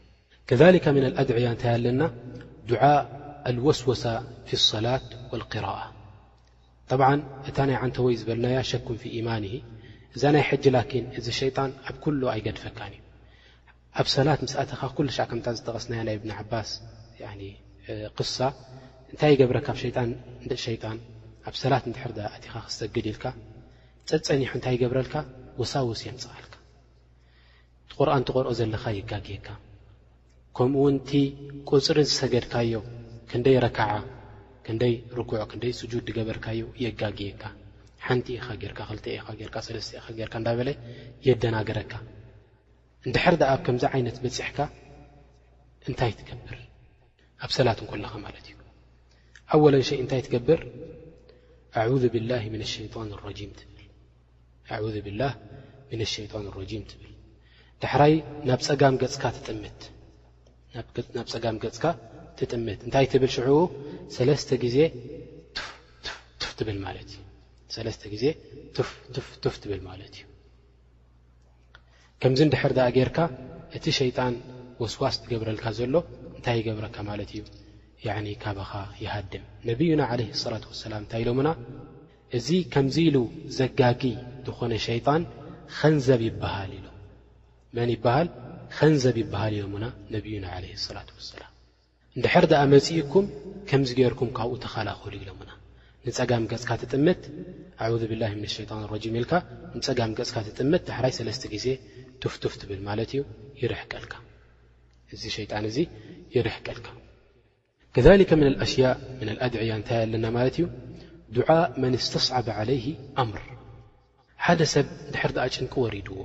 Speaker 1: ከሊካ ምና ኣድዕያ እንታይ ኣለና ዱዓ ኣልወስወሳ ፊ ሰላት ወልቅራኣ ጠብዓን እታ ናይ ዓንተወይ ዝበልናያ ሸኩን ፊ ኢማኒሂ እዛ ናይ ሕጂ ላኪን እዚ ሸይጣን ኣብ ኩሉ ኣይገድፈካን እዩ ኣብ ሰላት ምስ ኣተኻ ኩልሻዕ ከምታ ዝጠቐስናያ ናይ እብኒ ዓባስ ቅሳ እንታይ ይገብረካ ሸጣን እ ሸይጣን ኣብ ሰላት እንድሕር ዳኣ ኣቲኻ ክትሰግድ ኢልካ ጸጸኒሑ እንታይ ይገብረልካ ወሳውስ የምጽኣልካ ትቁርኣን ትቆርኦ ዘለኻ የጋግየካ ከምኡ ውን እቲ ቁፅሪ ዝሰገድካዮ ክንደይ ረካዓ ክንደይ ርኩዕ ክንደይ ስጁድ ድገበርካዮ የጋግየካ ሓንቲ ኢኻ ጌርካ ክልተ ኢኻ ጌርካ ሰለስተ ኢኻ ጌርካ እንዳበለ የደናግረካ እንድሕር ድኣ ኣብ ከምዚ ዓይነት በፂሕካ እንታይ ትገብር ኣብ ሰላት እንኮለኻ ማለት እዩ ኣወለን ሸይ እንታይ ትገብር ኣዑዙ ብላሂ ምን ሸይጣን ረጂም ትብል ኣዑዙ ብላህ ምነ ሸይጣን ረጂም ትብል ዳሕራይ ናብ ፀጋም ገፅካ ትጥምት ናብ ፀጋም ገፅካ ትጥምት እንታይ ትብል ሽዑ ሰለስተ ግዜ ቱፍቱፍቱፍ ትብል ማለት እዩ ሰለስተ ግዜ ቱፍቱፍቱፍ ትብል ማለት እዩ ከምዚ ንድሕር ዳኣ ጌርካ እቲ ሸይጣን ወስዋስ ትገብረልካ ዘሎ እንታይ ይገብረካ ማለት እዩ ያኒ ካባኻ ይሃድም ነቢዩና ዓለ ሰላት ወሰላም እንታይ ኢሎምና እዚ ከምዚ ኢሉ ዘጋጊ ድኾነ ሸይጣን ኸንዘብ ይበሃል ኢሎም። መን ይበሃል? ኸንዘብ ይበሃል ኢሎሙና ነብዩና ዓለይሂ ሰላቱ ወሰላም። እንድሕር ደኣ መጺኡኩም ከምዚ ጌርኩም ካብኡ ተኸላኸሉ ኢሎሙና። ንጸጋም ገጽካ ትጥምት፣ ኣዑዙቢላሂ ሚነ ሸይጣኒ ረጂም ኢልካ ንጸጋም ገጽካ ትጥምት ዳሕራይ ሰለስተ ግዜ ቱፍ ቱፍ ትብል ማለት እዩ ይርሕቀልካ እዚ ሸይጣን እዚ ይርሕቀልካ። ከዛሊከ ምን ኣልኣሽያእ ምን ኣልኣድዕያ እንታይ ኣለና ማለት እዩ ዱዓእ መን እስተስዓበ ዓለይህ ኣምር ሓደ ሰብ እንድሕር ድኣ ጭንቂ ወሪድዎ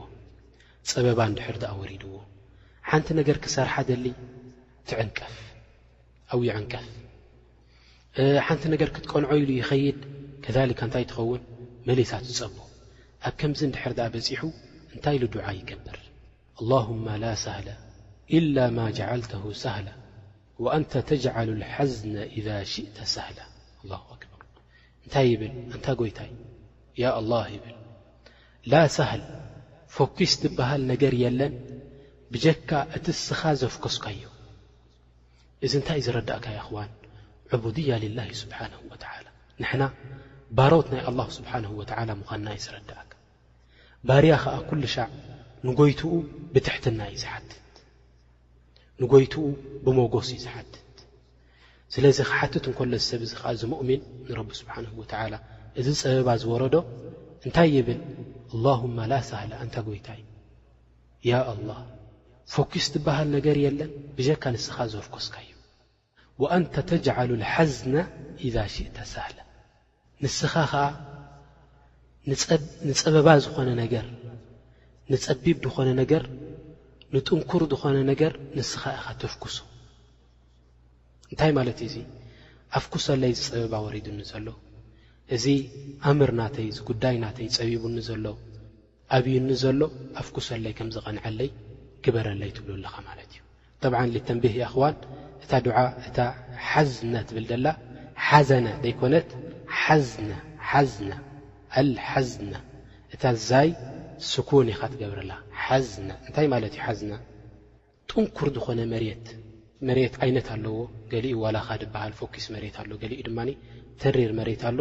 Speaker 1: ጸበባ እንድሕር ድኣ ወሪድዎ ሓንቲ ነገር ክሰርሓ ደሊ ትዕንቀፍ ኣው ይዕንቀፍ ሓንቲ ነገር ክትቀንዖ ኢሉ ይኸይድ ከሊካ እንታይ ትኸውን መሊሳ ትጸቦ ኣብ ከምዚ እንድሕር ድኣ በጺሑ እንታይ ኢሉ ዱዓ ይገብር ኣላሁማ ላ ሳህለ ኢላ ማ ጀዓልተሁ ሳህላ ወኣንተ ተጅዓሉ ልሓዝነ ኢዛ ሽእተ ሳህላ ኣላሁ ኣክበር እንታይ ይብል ኣንታ ጎይታይ ያ ኣላህ ይብል ላ ሳህል ፎኪስ ትበሃል ነገር የለን ብጀካ እቲ እስኻ ዘፍኮስካዮ እዚ እንታይ ዝረዳእካ የኽዋን ዕቡድያ ልላህ ስብሓንሁ ወተዓላ ንሕና ባሮት ናይ ኣላሁ ስብሓንሁ ወተዓላ ምዃንና እዩ ዝረዳእካ ባርያ ኸኣ ኩሉሻዕ ንጐይትኡ ብትሕትና እዩ ዝሓትት፣ ንጐይትኡ ብሞጎስ እዩ ዝሓትት። ስለዚ ክሓትት እንከሎ እዚ ሰብ እዚ ከኣ እዚ ሙእሚን ንረቢ ስብሓንሁ ወተዓላ እዚ ጸበባ ዝወረዶ እንታይ ይብል ኣላሁማ ላ ሳህላ ኣንታ ጐይታይ ያ ኣላ ፈኲስ ዝበሃል ነገር የለን ብጀካ ንስኻ ዘፍኮስካዮ። ወኣንተ ተጅዓሉ ልሓዝነ ኢዛ ሽእተ ሳህላ ንስኻ ኸኣ ንጸበባ ዝኾነ ነገር ንጸቢብ ዝኾነ ነገር ንጥንኩር ዝኾነ ነገር ንስኻ ኢኻ ተፍኩሶ እንታይ ማለት እዩ እዙይ ኣፍኩሰለይ ዝጸበባ ወሪዱኒ ዘሎ እዚ ኣምር ናተይ እዚ ጉዳይ ናተይ ጸቢቡኒ ዘሎ ኣብዩኒ ዘሎ ኣፍኩሰለይ ከም ዝቐንዐለይ ግበረለይ ትብሎ ኣለኻ ማለት እዩ ጠብዓን ልተንቢህ የኣኽዋን እታ ዱዓ እታ ሓዝነ ትብል ዘላ ሓዘነ ዘይኮነት ሓዝነ ሓዝነ ኣልሓዝነ እታ ዛይ ስኩን ኢኻ ትገብረላ ሓዝነ እንታይ ማለት እዩ ሓዝነ ጥንኩር ዝኾነ መሬት፣ መሬት ዓይነት ኣለዎ፣ ገሊኡ ዋላ ካድ ይበሃል፣ ፎኪስ መሬት ኣሎ፣ ገሊኡ ድማ ተሪር መሬት ኣሎ።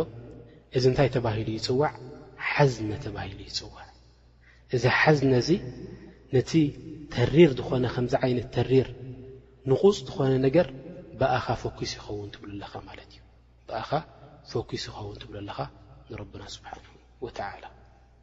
Speaker 1: እዚ እንታይ ተባሂሉ ይጽዋዕ? ሓዝነ ተባሂሉ ይጽዋዕ። እዚ ሓዝነ እዚ ነቲ ተሪር ዝኾነ ከምዚ ዓይነት ተሪር ንቑጽ ዝኾነ ነገር ብኣኻ ፎኪስ ይኸውን ትብሉ ኣለኻ ማለት እዩ። ብኣኻ ፎኪስ ይኸውን ትብሉ ኣለኻ ንረብና ስብሓነሁ ወተዓላ።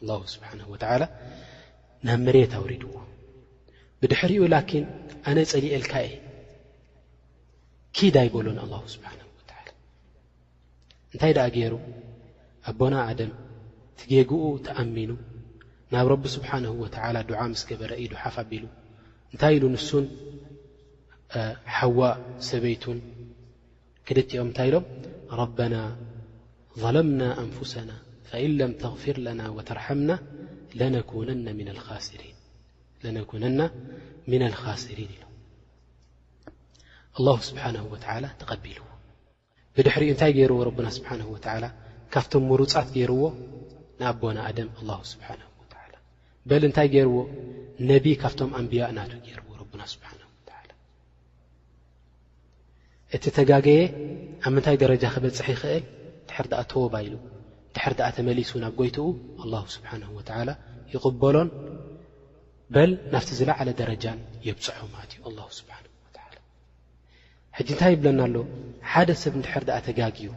Speaker 1: ኣላሁ ስብሓን ወተዓላ ናብ መሬት ኣውሪድዎ ብድሕሪኡ ላኪን ኣነ ጸሊኤልካ እየ ኪድ ኣይበሎን ኣላ ስብሓን ወተላ እንታይ ደኣ ገይሩ ኣቦና ኣደም ትጌግኡ ተኣሚኑ ናብ ረቢ ስብሓንሁ ወተዓላ ዱዓ ምስ ገበረ ኢዱ ሓፍ ኣቢሉ እንታይ ኢሉ ንሱን ሓዋ ሰበይቱን ክልቲኦም እንታይ ኢሎም ረበና ظለምና ኣንፍሰና ፈእን ለም ተغፊር ለና ወተርሐምና ለነኩነና ምና ኣልኻስሪን ኢሎም ኣላሁ ስብሓንሁ ወተላ ተቐቢልዎ ብድሕሪኡ እንታይ ገይርዎ ረብና ስብሓን ወተላ ካብቶም ምሩፃት ገይርዎ ንኣቦና ኣደም ኣላ ስብሓን ወላ በል እንታይ ገይርዎ ነቢ ካብቶም ኣንብያ ናቱ ገይርዎ ረብና ስብሓን ወላ እቲ ተጋገየ ኣብ ምንታይ ደረጃ ክበፅሕ ይኽእል ድሕር ድኣ ተወባ ኢሉ ድሕር ድኣ ተመሊሱ ናብ ጎይትኡ ኣላሁ ስብሓን ወተላ ይቕበሎን በል ናብቲ ዝለዓለ ደረጃን የብፅሖ ማለት እዩ ኣላ ስብሓን ወላ ሕጂ እንታይ ይብለና ኣሎ ሓደ ሰብ ንድሕር ድኣ ተጋግዩ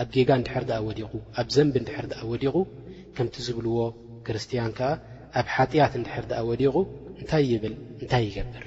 Speaker 1: ኣብ ጌጋ ንድሕር ድኣ ወዲቑ ኣብ ዘንቢ ንድሕር ድኣ ወዲቑ ከምቲ ዝብልዎ ክርስትያን ከዓ ኣብ ሓጢያት ንድሕር ድኣ ወዲቑ እንታይ ይብል እንታይ ይገብር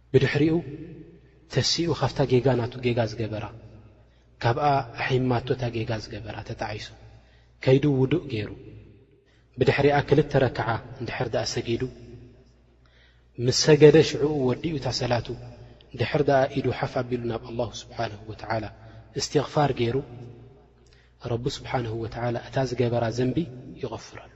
Speaker 1: ብድሕሪኡ ተሲኡ ካብታ ጌጋ ናቱ ጌጋ ዝገበራ ካብኣ ኣሒማቶ እታ ጌጋ ዝገበራ ተጣዒሱ ከይዱ ውዱእ ገይሩ ብድሕሪኣ ክልተ ረክዓ እንድሕር ድኣ ሰጊዱ ምስ ሰገደ ሽዕኡ ወዲኡ እታ ሰላቱ ድሕር ድኣ ኢዱ ሓፍ ኣቢሉ ናብ ኣላሁ ስብሓንሁ ወትዓላ እስትቕፋር ገይሩ ረቢ ስብሓንሁ ወትዓላ እታ ዝገበራ ዘንቢ ይቐፍረሉ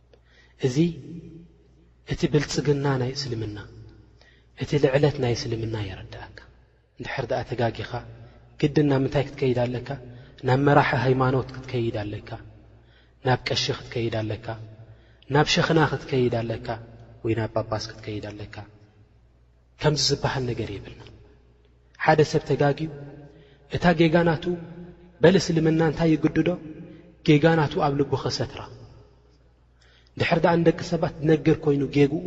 Speaker 1: እዚ እቲ ብልጽግና ናይ እስልምና እቲ ልዕለት ናይ እስልምና የረድኣካ። እንድሕር ድኣ ተጋጊኻ ግድን ናብ ምንታይ ክትከይድ ኣለካ ናብ መራሒ ሃይማኖት ክትከይድ ኣለካ ናብ ቀሺ ክትከይድ ኣለካ ናብ ሸኽና ክትከይድ ኣለካ ወይ ናብ ጳጳስ ክትከይድ ኣለካ። ከምዚ ዝበሃል ነገር የብልና ሓደ ሰብ ተጋግዩ እታ ጌጋ ናቱ በል እስልምና እንታይ ይግድዶ ጌጋ ናቱ ኣብ ልቡ ኸሰትራ ድሕር ድኣ ንደቂ ሰባት ዝነገር ኮይኑ ጌግኡ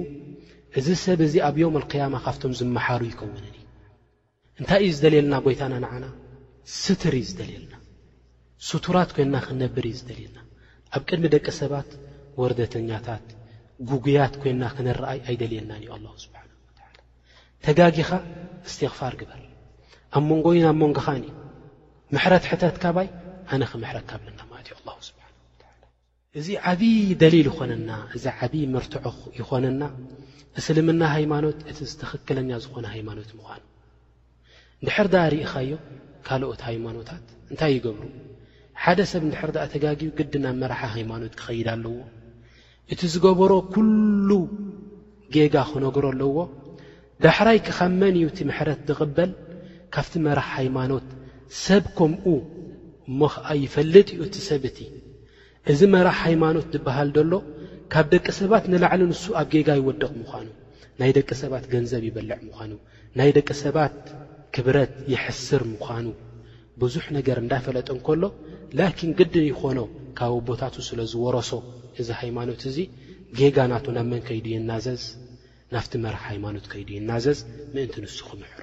Speaker 1: እዚ ሰብ እዚ ኣብ ዮም ኣልክያማ ካብቶም ዝመሓሩ ይከውንን እዩ እንታይ እዩ ዝደልየልና ጎይታና ንዓና ስትር እዩ ዝደልየልና ስቱራት ኮይንና ክንነብር እዩ ዝደልየና ኣብ ቅድሚ ደቂ ሰባት ወርደተኛታት ጉጉያት ኮይንና ክንረኣይ ኣይደልየናን እዩ ኣላ ስብሓ ተጋጊኻ እስትቕፋር ግበር ኣብ መንጎይን ኣብ መንጎኻን እዩ ምሕረት ሕተት ካባይ ኣነ ክምሕረካ ብለና ማለት እዩ ኣላ ስብሓ እዚ ዓብዪ ደሊል ይኾነና፣ እዚ ዓብዪ መርትዖ ይኾነና እስልምና ሃይማኖት እቲ ትኽክለኛ ዝኾነ ሃይማኖት ምዃኑ። እንድሕር ድኣ ርኢኻዮ ካልኦት ሃይማኖታት እንታይ ይገብሩ? ሓደ ሰብ እንድሕር ድኣ ተጋግዩ ግዲ ናብ መራሒ ሃይማኖት ክኸይድ ኣለዎ። እቲ ዝገበሮ ኩሉ ጌጋ ክነግሮ ኣለዎ። ዳሕራይ ከ ካብ መን እዩ እቲ ምሕረት ዝቕበል ካብቲ መራሕ ሃይማኖት ሰብ ከምኡ እሞ ከኣ ይፈልጥ እዩ እቲ ሰብ እቲ እዚ መራሕ ሃይማኖት ዝበሃል ዘሎ ካብ ደቂ ሰባት ንላዕሊ ንሱ ኣብ ጌጋ ይወድቕ ምዃኑ ናይ ደቂ ሰባት ገንዘብ ይበልዕ ምዃኑ ናይ ደቂ ሰባት ክብረት ይሕስር ምዃኑ ብዙሕ ነገር እንዳፈለጠ እንከሎ ላኪን ግድን ይኾኖ ካብ ኣቦታቱ ስለ ዝወረሶ እዚ ሃይማኖት እዚ ጌጋ ናቱ ናብ መን ከይዱ የናዘዝ ናብቲ መራሕ ሃይማኖት ከይዱ ይናዘዝ ምእንቲ ንሱ ክምሕሮ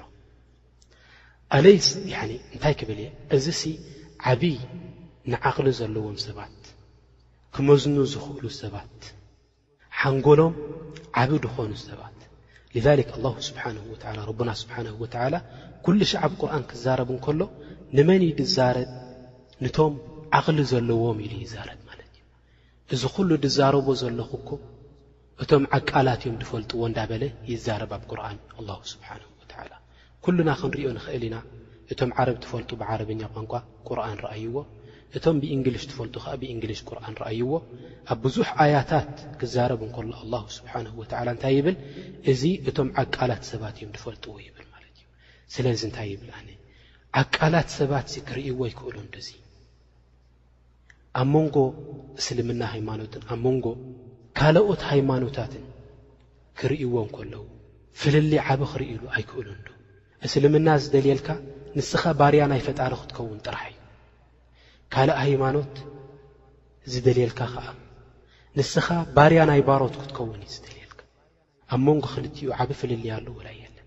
Speaker 1: ኣለይስ እንታይ ክብል እየ እዚ ሲ ዓብይ ንዓቕሊ ዘለዎም ሰባት ክመዝኑ ዝኽእሉ ሰባት ሓንጎሎም ዓብ ድኾኑ ሰባት ሊዛሊክ ኣላ ስብሓን ወላ ረቡና ስብሓን ወተዓላ ኩሉ ሸዓብ ቁርን ክዛረብ እንከሎ ንመን እዩ ዝዛረብ ንቶም ዓቕሊ ዘለዎም ኢሉ ይዛረብ ማለት እዩ እዚ ኩሉ ድዛረቦ ዘለኹ እኮ እቶም ዓቃላት እዮም ድፈልጥዎ እንዳበለ ይዛረብ ኣብ ቁርን ኣላ ስብሓን ወላ ኩሉና ክንሪኦ ንኽእል ኢና እቶም ዓረብ ትፈልጡ ብዓረብኛ ቋንቋ ቁርን ረኣይዎ እቶም ብእንግሊሽ ትፈልጡ ከዓ ብእንግሊሽ ቁርን ረኣይዎ ኣብ ብዙሕ ኣያታት ክዛረብ እንከሎ ኣላ ስብሓን ወላ እንታይ ይብል እዚ እቶም ዓቃላት ሰባት እዮም ድፈልጥዎ ይብል ማለት እዩ ስለዚ እንታይ ይብል ኣነ ዓቃላት ሰባት ሲ ክርእይዎ ይክእሉ ንድዚ ኣብ መንጎ እስልምና ሃይማኖትን ኣብ መንጎ ካልኦት ሃይማኖታትን ክርእይዎ እንከለዉ ፍልልይ ዓቢ ክርእይሉ ኣይክእሉን ዶ እስልምና ዝደልየልካ ንስኻ ባርያ ናይ ፈጣሪ ክትከውን ጥራሕ እዩ ካልእ ሃይማኖት ዝደልየልካ ከኣ ንስኻ ባርያ ናይ ባሮት ክትከውን እዩ ዝደልየልካ ኣብ መንጎ ክልቲኡ ዓቢ ፍልልይ ኣለዎ ላ የለን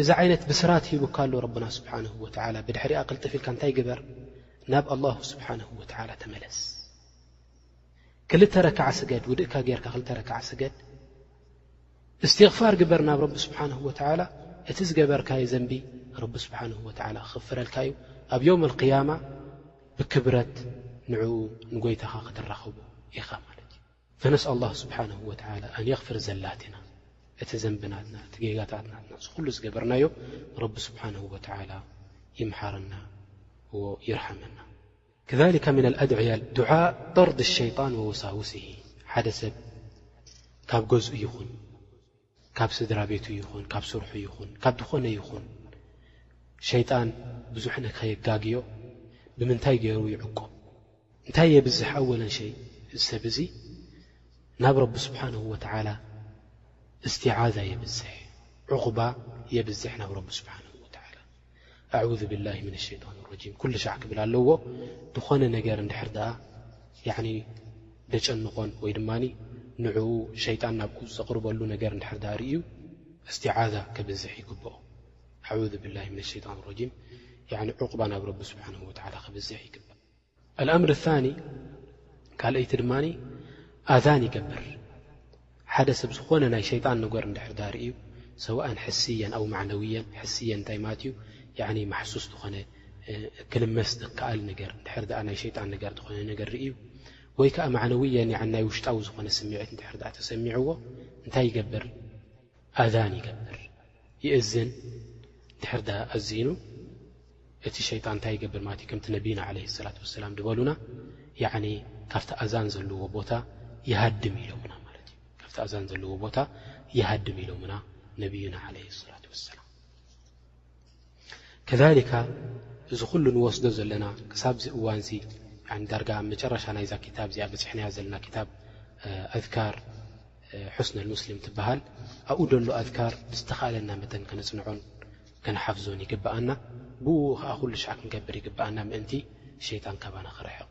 Speaker 1: እዚ ዓይነት ብስራት ሂቡካ ኣሎ ረብና ስብሓነሁ ወተዓላ ብድሕሪኣ ቅልጥፍ ኢልካ እንታይ ግበር ናብ ኣላሁ ስብሓነሁ ወተዓላ ተመለስ ክልተ ረክዓ ስገድ ውድእካ ጌርካ ክልተ ረክዓ ስገድ እስትቕፋር ግበር ናብ ረቢ ስብሓነሁ ወተዓላ እቲ ዝገበርካዮ ዘንቢ ረቢ ስብሓነሁ ወተዓላ ክኽፍረልካ እዩ ኣብ ዮም ኣልቅያማ ብክብረት ንዕኡ ንጎይታኻ ክትራኸቦ ኢኻ ማለት እዩ ፈነስኣል ኣላህ ስብሓነሁ ወተዓላ ኣን የኽፍር ዘላቲና እቲ ዘንቢ ናትና እቲ ጌጋታት ናትና እዚ ኩሉ ዝገበርናዮ ረቢ ስብሓነሁ ወተዓላ ይምሓረና እዎ ይርሓመና። ከዛሊካ ሚነል ኣድዕያል ዱዓእ ጠርዲ ሸይጣን ወወሳውሲሂ ሓደ ሰብ ካብ ገዝኡ ይኹን። ካብ ስድራቤቱ ይኹን ካብ ስርሑ ይኹን ካብ ዝኾነ ይኹን ሸይጣን ብዙሕ ንከየጋግዮ ብምንታይ ገይሩ ይዕቆ እንታይ የብዝሕ ኣወለን ሸይ እዚ ሰብ እዚ ናብ ረቢ ስብሓንሁ ወተዓላ እስቲዓዛ የብዝሕ ዑቕባ የብዝሕ ናብ ረቢ ስብሓንሁ ወተዓላ ኣዑዙ ቢላሂ ሚነ ሸይጧኒ ረጂም ኩሉ ሻዕ ክብል ኣለዎ ዝኾነ ነገር እንድሕር ደኣ ያዕኒ ደጨንቖን ወይ ድማ ንዕኡ ሸይጣን ናብኡ ዘቕርበሉ ነገር እንድሕር ደኣ ርእዩ እስቲዓዛ ከብዝሕ ይግብኦ ኣዑዙ ቢላሂ ሚነ ሸይጧኒ ረጂም ያዕኒ ዑቕባ ናብ ረቢ ስብሓነሁ ወተዓላ ከብዝሕ ይግባእ ኣልኣምር ኣልታኒ ካልኣይቲ ድማ ኣዛን ይገብር ሓደ ሰብ ዝኾነ ናይ ሸይጣን ነገር እንድሕር ዳ ርእዩ ሰዋእን ሕስየን ኣው ማዕነውየን ሕስየን እንታይ ማለት እዩ ያዕኒ ማሕሱስ ዝኾነ ክልመስ ዝከኣል ነገር እንድሕር ዳኣ ናይ ሸይጣን ነገር ዝኾነ ነገር ርእዩ ወይ ከዓ ማዕነውየን ናይ ውሽጣዊ ዝኾነ ስምዒት እንድሕር ዳኣ ተሰሚዕዎ እንታይ ይገብር ኣዛን ይገብር ይእዝን ድሕር ዳ ኣዚኑ እቲ ሸይጣን እንታይ ይገብር ማለት እዩ ከምቲ ነቢና ዓለ ሰላት ወሰላም ዝበሉና ያዕኒ ካብቲ ኣዛን ዘለዎ ቦታ ይሃድም ኢሎምና ማለት እዩ ካብቲ ኣዛን ዘለዎ ቦታ ይሃድም ኢሎምና ነቢዩና ዓለ ሰላት ወሰላም ከዛሊካ እዚ ኩሉ ንወስዶ ዘለና ክሳብዚ እዋንዚ ዳርጋ ኣብ መጨረሻ ናይዛ ክታብ እዚኣ በፅሕናያ ዘለና ክታብ ኣዝካር ሑስነ ልሙስሊም ትበሃል ኣብኡ ደሎ ኣዝካር ብዝተኻእለና መጠን ከነፅንዖን ከነሓፍዞን ይግበኣና ብኡ ከዓ ኩሉ ሻዕ ክንገብር ይግበኣና ምእንቲ ሸይጣን ካባና ክርሕቕ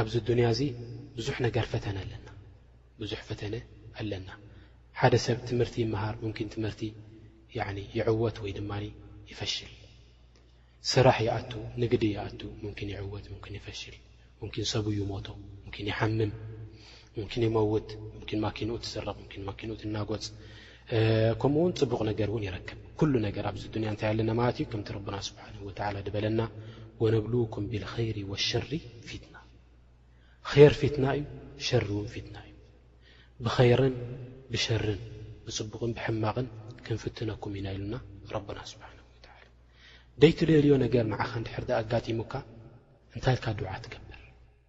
Speaker 1: ኣብዚ ዱንያ እዚ ብዙሕ ነገር ፈተነ ኣለና ብዙሕ ፈተነ ኣለና ሓደ ሰብ ትምህርቲ ይመሃር ሙምኪን ትምህርቲ ይዕወት ወይ ድማ ይፈሽል ስራሕ ይኣቱ ንግዲ ይኣቱ ሙምኪን ይዕወት ሙምኪን ይፈሽል ሙምኪን ሰቡ ይሞቶ ሙምኪን ይሓምም ሙምኪን ይመውት ሙምኪን ማኪንኡ ትስረቕ ሙኪን ማኪንኡ ትናጎፅ ከምኡ ውን ጽቡቅ ነገር ውን ይረክብ ኩሉ ነገር ኣብዚ ዱንያ እንታይ ኣለና ማለት እዩ ከምቲ ረቡና ስብሓነሁ ወተዓላ ድበለና ወነብሉኩም ቢልኸይሪ ወሸሪ ፊትና ኸይር ፊትና እዩ ሸሪ ውን ፊትና እዩ ብኸይርን ብሸርን ብጽቡቅን ብሕማቅን ክንፍትነኩም ኢና ኢሉና ረቡና ስብሓ ደይትደልዮ ነገር ንዓኻ ንድሕር ኣጋጢሙካ እንታይ ኢልካ ዱዓ ትገብር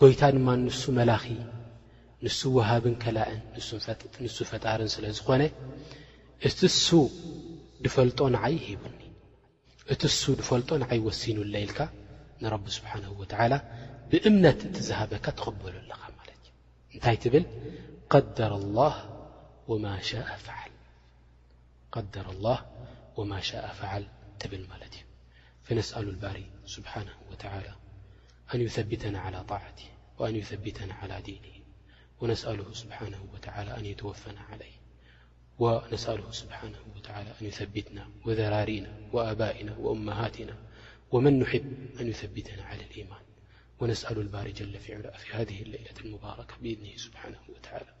Speaker 1: ጎይታ ድማ ንሱ መላኺ ንሱ ወሃብን ከላእን ንሱ ፈጣርን ስለ ዝኾነ እቲ ሱ ድፈልጦ ንዓይ ሂቡኒ እቲ እሱ ድፈልጦ ንዓይ ወሲኑለ ኢልካ ንረቢ ስብሓን ወተላ ብእምነት እቲ ዝሃበካ ተቐበሉ ኣለኻ ማለት እዩ እንታይ ትብል ቀደር ላህ ወማ ሻ ፍዓል شاء فعل ل فنسأل البر سبحانه وتعلى أن يثبتنا على طاعته وأن يثبتنا على دنه ونسأله سبحانه وتل أن يتوفن عله ونسأله سبحانه وتعالى أن يثبتናا وذرارنا وآبائنا وأمهاتنا ومن نحب أن يثبتنا على الإيمان ونسأل البار جل ف عل في هذه لليلة المباركة بإذنه سبحانه وتعالى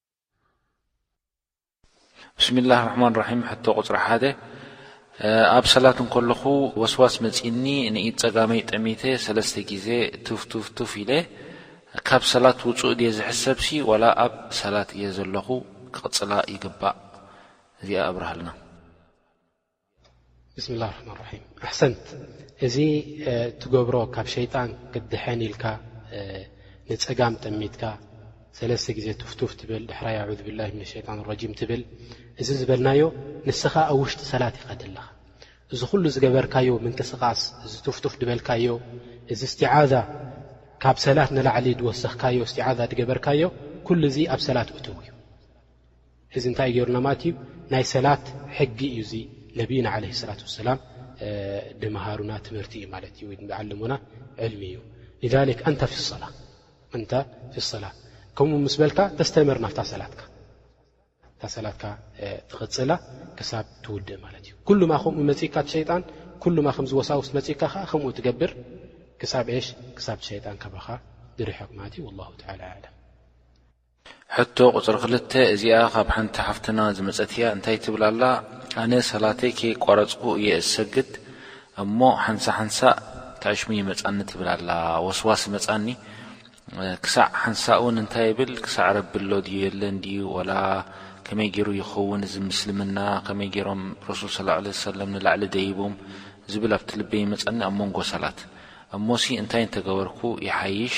Speaker 2: ብስሚላህ ራሕማን ራሒም ሕቶ ቁፅሪ ሓደ ኣብ ሰላት እንከለኹ ወስዋስ መፂኒ ንኢድ ፀጋመይ ጠሚተ ሰለስተ ግዜ ቱፍ ቱፍ ቱፍ ኢለ ካብ ሰላት ውፁእ ድየ ዝሕሰብሲ ዋላ ኣብ ሰላት እየ ዘለኹ ክቕፅላ ይግባእ እዚኣ ኣብርሃልና።
Speaker 1: ብስምላ ርሕማ ርሒም ኣሕሰንት እዚ ትገብሮ ካብ ሸይጣን ክትድሐን ኢልካ ንፀጋም ጠሚትካ ሰለስተ ግዜ ቱፍቱፍ ትብል ድሕራይ ኣዑዝ ብላ ም ሸጣን ረጂም ትብል እዚ ዝበልናዮ ንስኻ ኣብ ውሽጢ ሰላት ኢኻ ደለኻ እዚ ኩሉ ዝገበርካዮ ምንቅስቃስ እዚ ቱፍቱፍ ድበልካዮ እዚ እስትዓዛ ካብ ሰላት ንላዕሊ ዝወሰኽካዮ እስትዓዛ ድገበርካዮ ኩሉ እዚ ኣብ ሰላት እትው እዩ እዚ እንታይ ገይሩና ማለት እዩ ናይ ሰላት ሕጊ እዩ እዚ ነብይና ዓለ ሰላት ወሰላም ድምሃሩና ትምህርቲ እዩ ማለት እዩ ወይ ዓለሙና ዕልሚ እዩ ሊክ ኣንታ ፍሰላ ኣንታ ፍሰላ ከምኡ ምስ በልካ ተስተምር ናፍታ ሰላትካ እታ ሰላትካ ትቕፅላ ክሳብ ትውድእ ማለት እዩ ኩሉማ ከምኡ መፅእካ ሸይጣን ኩሉማ ከምዚ ወሳውስ መፅእካ ከዓ ከምኡ ትገብር ክሳብ ሽ ክሳብ ሸይጣን ካባኻ ድርሕቕ ማለት እዩ ላ ላ ኣለም
Speaker 2: ሕቶ ቁጽሪ ክልተ እዚኣ ካብ ሓንቲ ሓፍትና ዝመጸት እያ እንታይ ትብል ኣላ ኣነ ሰላተይ ከይቋረጽኩ እየ ዝሰግድ እሞ ሓንሳ ሓንሳእ ትዕሽሙ ይመጻኒ ትብል ኣላ ወስዋስ ይመጻኒ ክሳዕ ሓንሳእ ውን እንታይ ይብል ክሳዕ ረቢ ኣሎ ድዩ የለን ድዩ ወላ ከመይ ጌሩ ይኸውን እዚ ምስልምና ከመይ ጌሮም ረሱል ሰለላሁ ዓለይሂ ወሰለም ንላዕሊ ደይቦም ዝብል ኣብቲ ልበይ ይመጸኒ ኣብ መንጎ ሰላት እሞሲ እንታይ እንተገበርኩ ይሓይሽ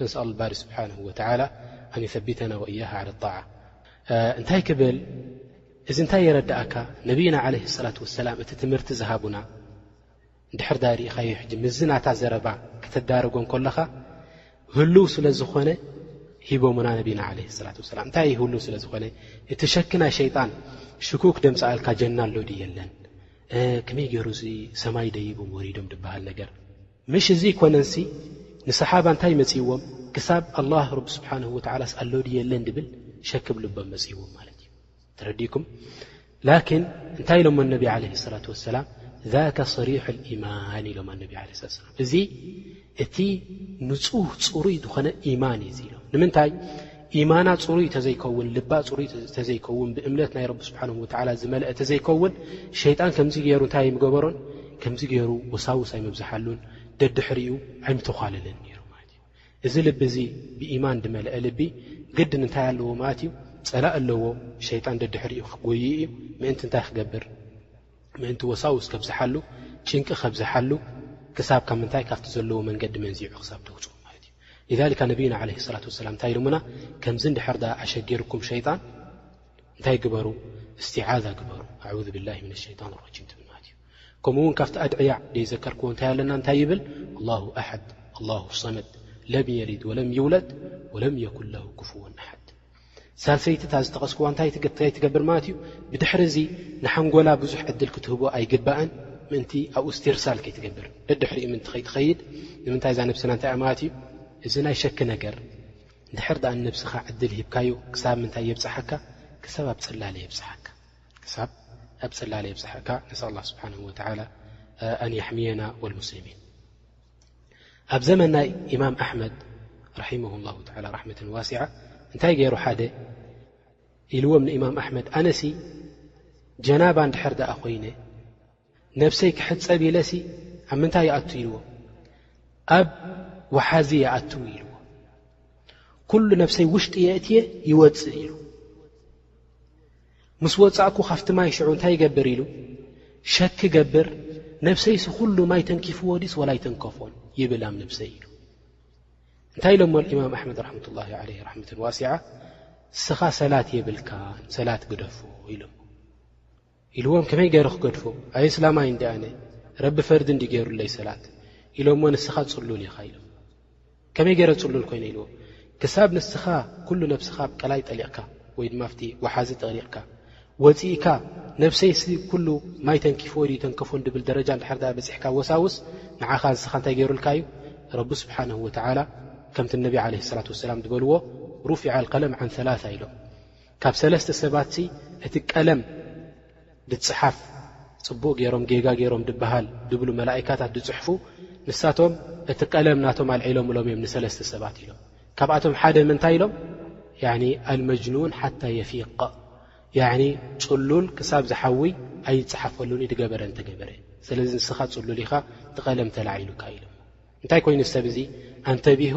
Speaker 1: ነስኣሉ ኣልባሪ ስብሓን ወተላ ኣን ዩሰቢተና ወእያሃ ዓለ ጣዓ እንታይ ክብል እዚ እንታይ የረዳእካ ነብይና ዓለ ሰላት ወሰላም እቲ ትምህርቲ ዝሃቡና ንድሕር ዳይ ርኢኻዮ ሕጂ ምዝ ናታ ዘረባ ክተዳርጎ ከለኻ ህልው ስለ ዝኾነ ሂቦምና ነብና ዓለ ሰላት ወሰላም እንታይ ህል ስለ ዝኾነ እቲ ሸኪ ናይ ሸይጣን ሽኩክ ደምፃኣልካ ጀና ኣሎ ድ የለን ከመይ ገይሩ እዚ ሰማይ ደይቦም ወሪዶም ድበሃል ነገር ምሽ እዚ ኣይኮነንሲ ንሰሓባ እንታይ መጺእዎም ክሳብ ኣላህ ረቢ ስብሓን ወተዓላስ ኣሎ ድዩ የለን ድብል ሸክብ ልቦም መጺእዎም ማለት እዩ ተረዲኩም ላኪን እንታይ ኢሎሞ ነቢ ዓለ ሰላት ወሰላም ዛከ ሰሪሕ ልኢማን ኢሎም ኣነቢ ለ ላ ሰላም እዚ እቲ ንፁህ ፅሩይ ዝኾነ ኢማን እዩ እዚ ኢሎም ንምንታይ ኢማና ፅሩይ ተዘይከውን ልባ ፅሩይ ተዘይከውን ብእምነት ናይ ረቢ ስብሓን ወተዓላ ዝመልአ ተዘይከውን ሸይጣን ከምዚ ገይሩ እንታይ ኣይምገበሮን ከምዚ ገይሩ ወሳውስ ኣይምብዝሓሉን ደድሕሪኡ ኣይምተዃለለን ነይሩ ማለት እዩ እዚ ልቢ እዚ ብኢማን ድመልአ ልቢ ግድን እንታይ ኣለዎ ማለት እዩ ፀላእ ኣለዎ ሸይጣን ደድሕሪኡ ክጎይእ እዩ ምእንቲ እንታይ ክገብር ምእንቲ ወሳውስ ከብዝሓሉ ጭንቂ ከብዝሓሉ ክሳብ ካብ ምንታይ ካብቲ ዘለዎ መንገዲ መንዚዑ ክሳብ ደውፅኡ ማለት እዩ ሊዛሊካ ነብይና ዓለ ሰላት ወሰላም እንታይ ኢሎሙና ከምዚ እንድሕር ድኣ ኣሸጊርኩም ሸይጣን እንታይ ግበሩ እስትዓዛ ግበሩ ኣዑዝ ብላ ምን ሸይጣን ረጂም ትብል ማለት እዩ ከምኡ እውን ካብቲ ኣድዕያ ደይዘከርክዎ እንታይ ኣለና እንታይ ይብል ኣላሁ ኣሓድ ኣላሁ ሰመድ ለም የሊድ ወለም ይውለድ ወለም የኩን ለሁ ክፍወን ኣሓድ ሳልሰይቲ እታ ዝጠቐስክዋ እንታይ ትገብር ማለት እዩ፣ ብድሕሪ እዚ ንሓንጎላ ብዙሕ ዕድል ክትህቦ ኣይግባእን፣ ምእንቲ ኣብኡ ስቲርሳል ከይትገብር፣ ደድሕሪኡ ምእንቲ ከይትኸይድ፣ ንምንታይ እዛ ነብስና እንታይ እያ ማለት እዩ፣ እዚ ናይ ሸኪ ነገር እንድሕር ድኣ ንነብስኻ ዕድል ሂብካዮ ክሳብ ምንታይ የብጽሓካ፣ ክሳብ ኣብ ጽላለ የብጽሓካ፣ ክሳብ ኣብ ጽላለ የብጽሓካ፣ ነስኣል ላህ ስብሓነሁ ወተዓላ ኣን የሕምየና ወልሙስሊሚን። ኣብ ዘመን ናይ ኢማም ኣሕመድ ራማ ላ ራመት ዋሲዓ እንታይ ገይሩ ሓደ ኢልዎም ንእማም ኣሕመድ ኣነሲ ጀናባ ንድሕር ድኣ ኮይነ ነብሰይ ክሕፀብ ኢለሲ ኣብ ምንታይ ይኣቱ ኢልዎ ኣብ ውሓዚ ይኣትው ኢልዎ ኩሉ ነብሰይ ውሽጢ የእትየ ይወፅእ ኢሉ ምስ ወጻእኩ ካብቲ ማይ ሽዑ እንታይ ይገብር ኢሉ ሸክ ይገብር ነብሰይሲ ኩሉ ማይ ተንኪፍዎ ዲስ ወላ ኣይተንከፎን ይብል ኣብ ነብሰይ ኢሉ እንታይ ኢሎሞ ኢማም ኣሕመድ ራሕመة ላ ለ ራመة ዋሲዓ እስኻ ሰላት የብልካ ሰላት ግደፎ ኢሎ ኢልዎም ከመይ ገይረ ክገድፎ ኣየ እስላማይ እንዲ ኣነ ረቢ ፈርዲ እንዲ ገይሩለይ ሰላት ኢሎሞ ንስኻ ፅሉል ኢኻ ኢሎ ከመይ ገይረ ጽሉል ኮይነ ኢልዎ ክሳብ ንስኻ ኩሉ ነብስኻ ኣብ ቀላይ ጠሊቕካ ወይ ድማ ኣብቲ ወሓዚ ጠሊቕካ ወጺእካ ነብሰይሲ ኩሉ ማይ ተንኪፍዎ ድዩ ተንከፎን ድብል ደረጃ ንድሕር ዳኣ በጺሕካ ወሳውስ ንዓኻ ንስኻ እንታይ ገይሩልካ እዩ ረቢ ስብሓንሁ ወተዓላ ከምቲ እነቢ ዓለ ሰላት ወሰላም ዝበልዎ ሩፊዐ ልቀለም ዓን ላታ ኢሎም ካብ ሰለስተ ሰባትሲ እቲ ቀለም ድጽሓፍ ጽቡቅ ጌሮም ጌጋ ጌሮም ድብሃል ድብሉ መላኢካታት ድጽሕፉ ንሳቶም እቲ ቀለም ናቶም ኣልዒሎምሎም እዮም ንሰለስተ ሰባት ኢሎም ካብኣቶም ሓደ ምንታይ ኢሎም ያኒ ኣልመጅኑን ሓታ የፊቅ ያኒ ጽሉል ክሳብ ዝሓዊ ኣይጽሓፈሉን እዩ ድገበረ እንተገበረ ስለዚ ንስኻ ጽሉል ኢኻ እቲ ቀለም ተላዒሉካ ኢሎሞ እንታይ ኮይኑ ሰብ እዚ ኣንተቢሁ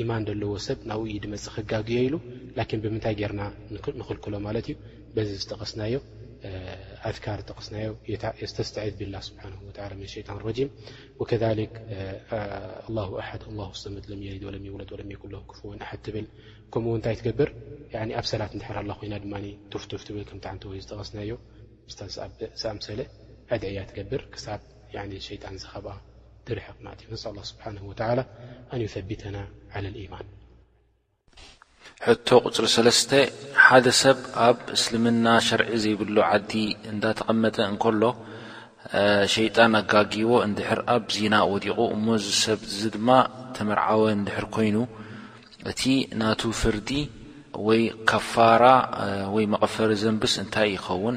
Speaker 1: ኢማን ደለዎ ሰብ ናብኡ እዩ ድመጽእ ከጋግዮ ኢሉ ላኪን ብምንታይ ጌርና ንኽልክሎ ማለት እዩ በዚ ዝጠቐስናዮ ኣዝካር ዝጠቐስናዮ የስተስተዒዝ ቢላህ ስብሓን ወተዓላ ምን ሸይጣን ረጂም ወከዛሊክ ኣላሁ ኣሓድ ኣላሁ ሰመድ ለም የሊድ ወለም ይውለድ ወለም የኩን ለሁ ክፍወን ኣሓድ ትብል ከምኡ ውን እንታይ ትገብር ኣብ ሰላት እንድሕር ኣላ ኮይና ድማ ቱፍቱፍ ትብል ከምቲ ዓንተ ወይ ዝጠቐስናዮ ምስታ ዝኣምሰለ ኣድዕያ ትገብር ክሳብ ሸይጣን ዝኸብኣ ድርሕቕና ዩ ነስ ላ ስብሓን ወተላ ኣን ዩሰቢተና ዓላ ልኢማን
Speaker 2: ሕቶ ቁፅሪ ሰለስተ ሓደ ሰብ ኣብ እስልምና ሸርዒ ዘይብሉ ዓዲ እንዳተቐመጠ እንከሎ ሸይጣን ኣጋጊዎ እንድሕር ኣብ ዚና ወዲቑ እሞ እዚ ሰብ እዚ ድማ ተመርዓወ እንድሕር ኮይኑ እቲ ናቱ ፍርዲ ወይ ከፋራ ወይ መቐፈሪ ዘንብስ እንታይ ይኸውን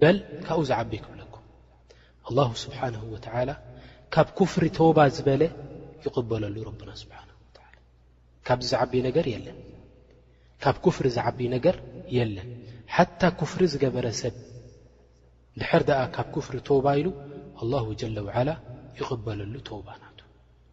Speaker 1: በል ካብኡ ዝዓቢ ክብለኩም ኣላሁ ስብሓን ወተላ ካብ ኩፍሪ ተባ ዝበለ ይቕበለሉ ረብና ስብሓን ወላ ካብዚ ዝዓቢ ነገር የለን ካብ ኩፍሪ ዝዓቢ ነገር የለን ሓታ ኩፍሪ ዝገበረ ሰብ ድሕር ደኣ ካብ ኩፍሪ ተባ ኢሉ ኣላሁ ጀለ ወዓላ ይቕበለሉ ተባ ናቱ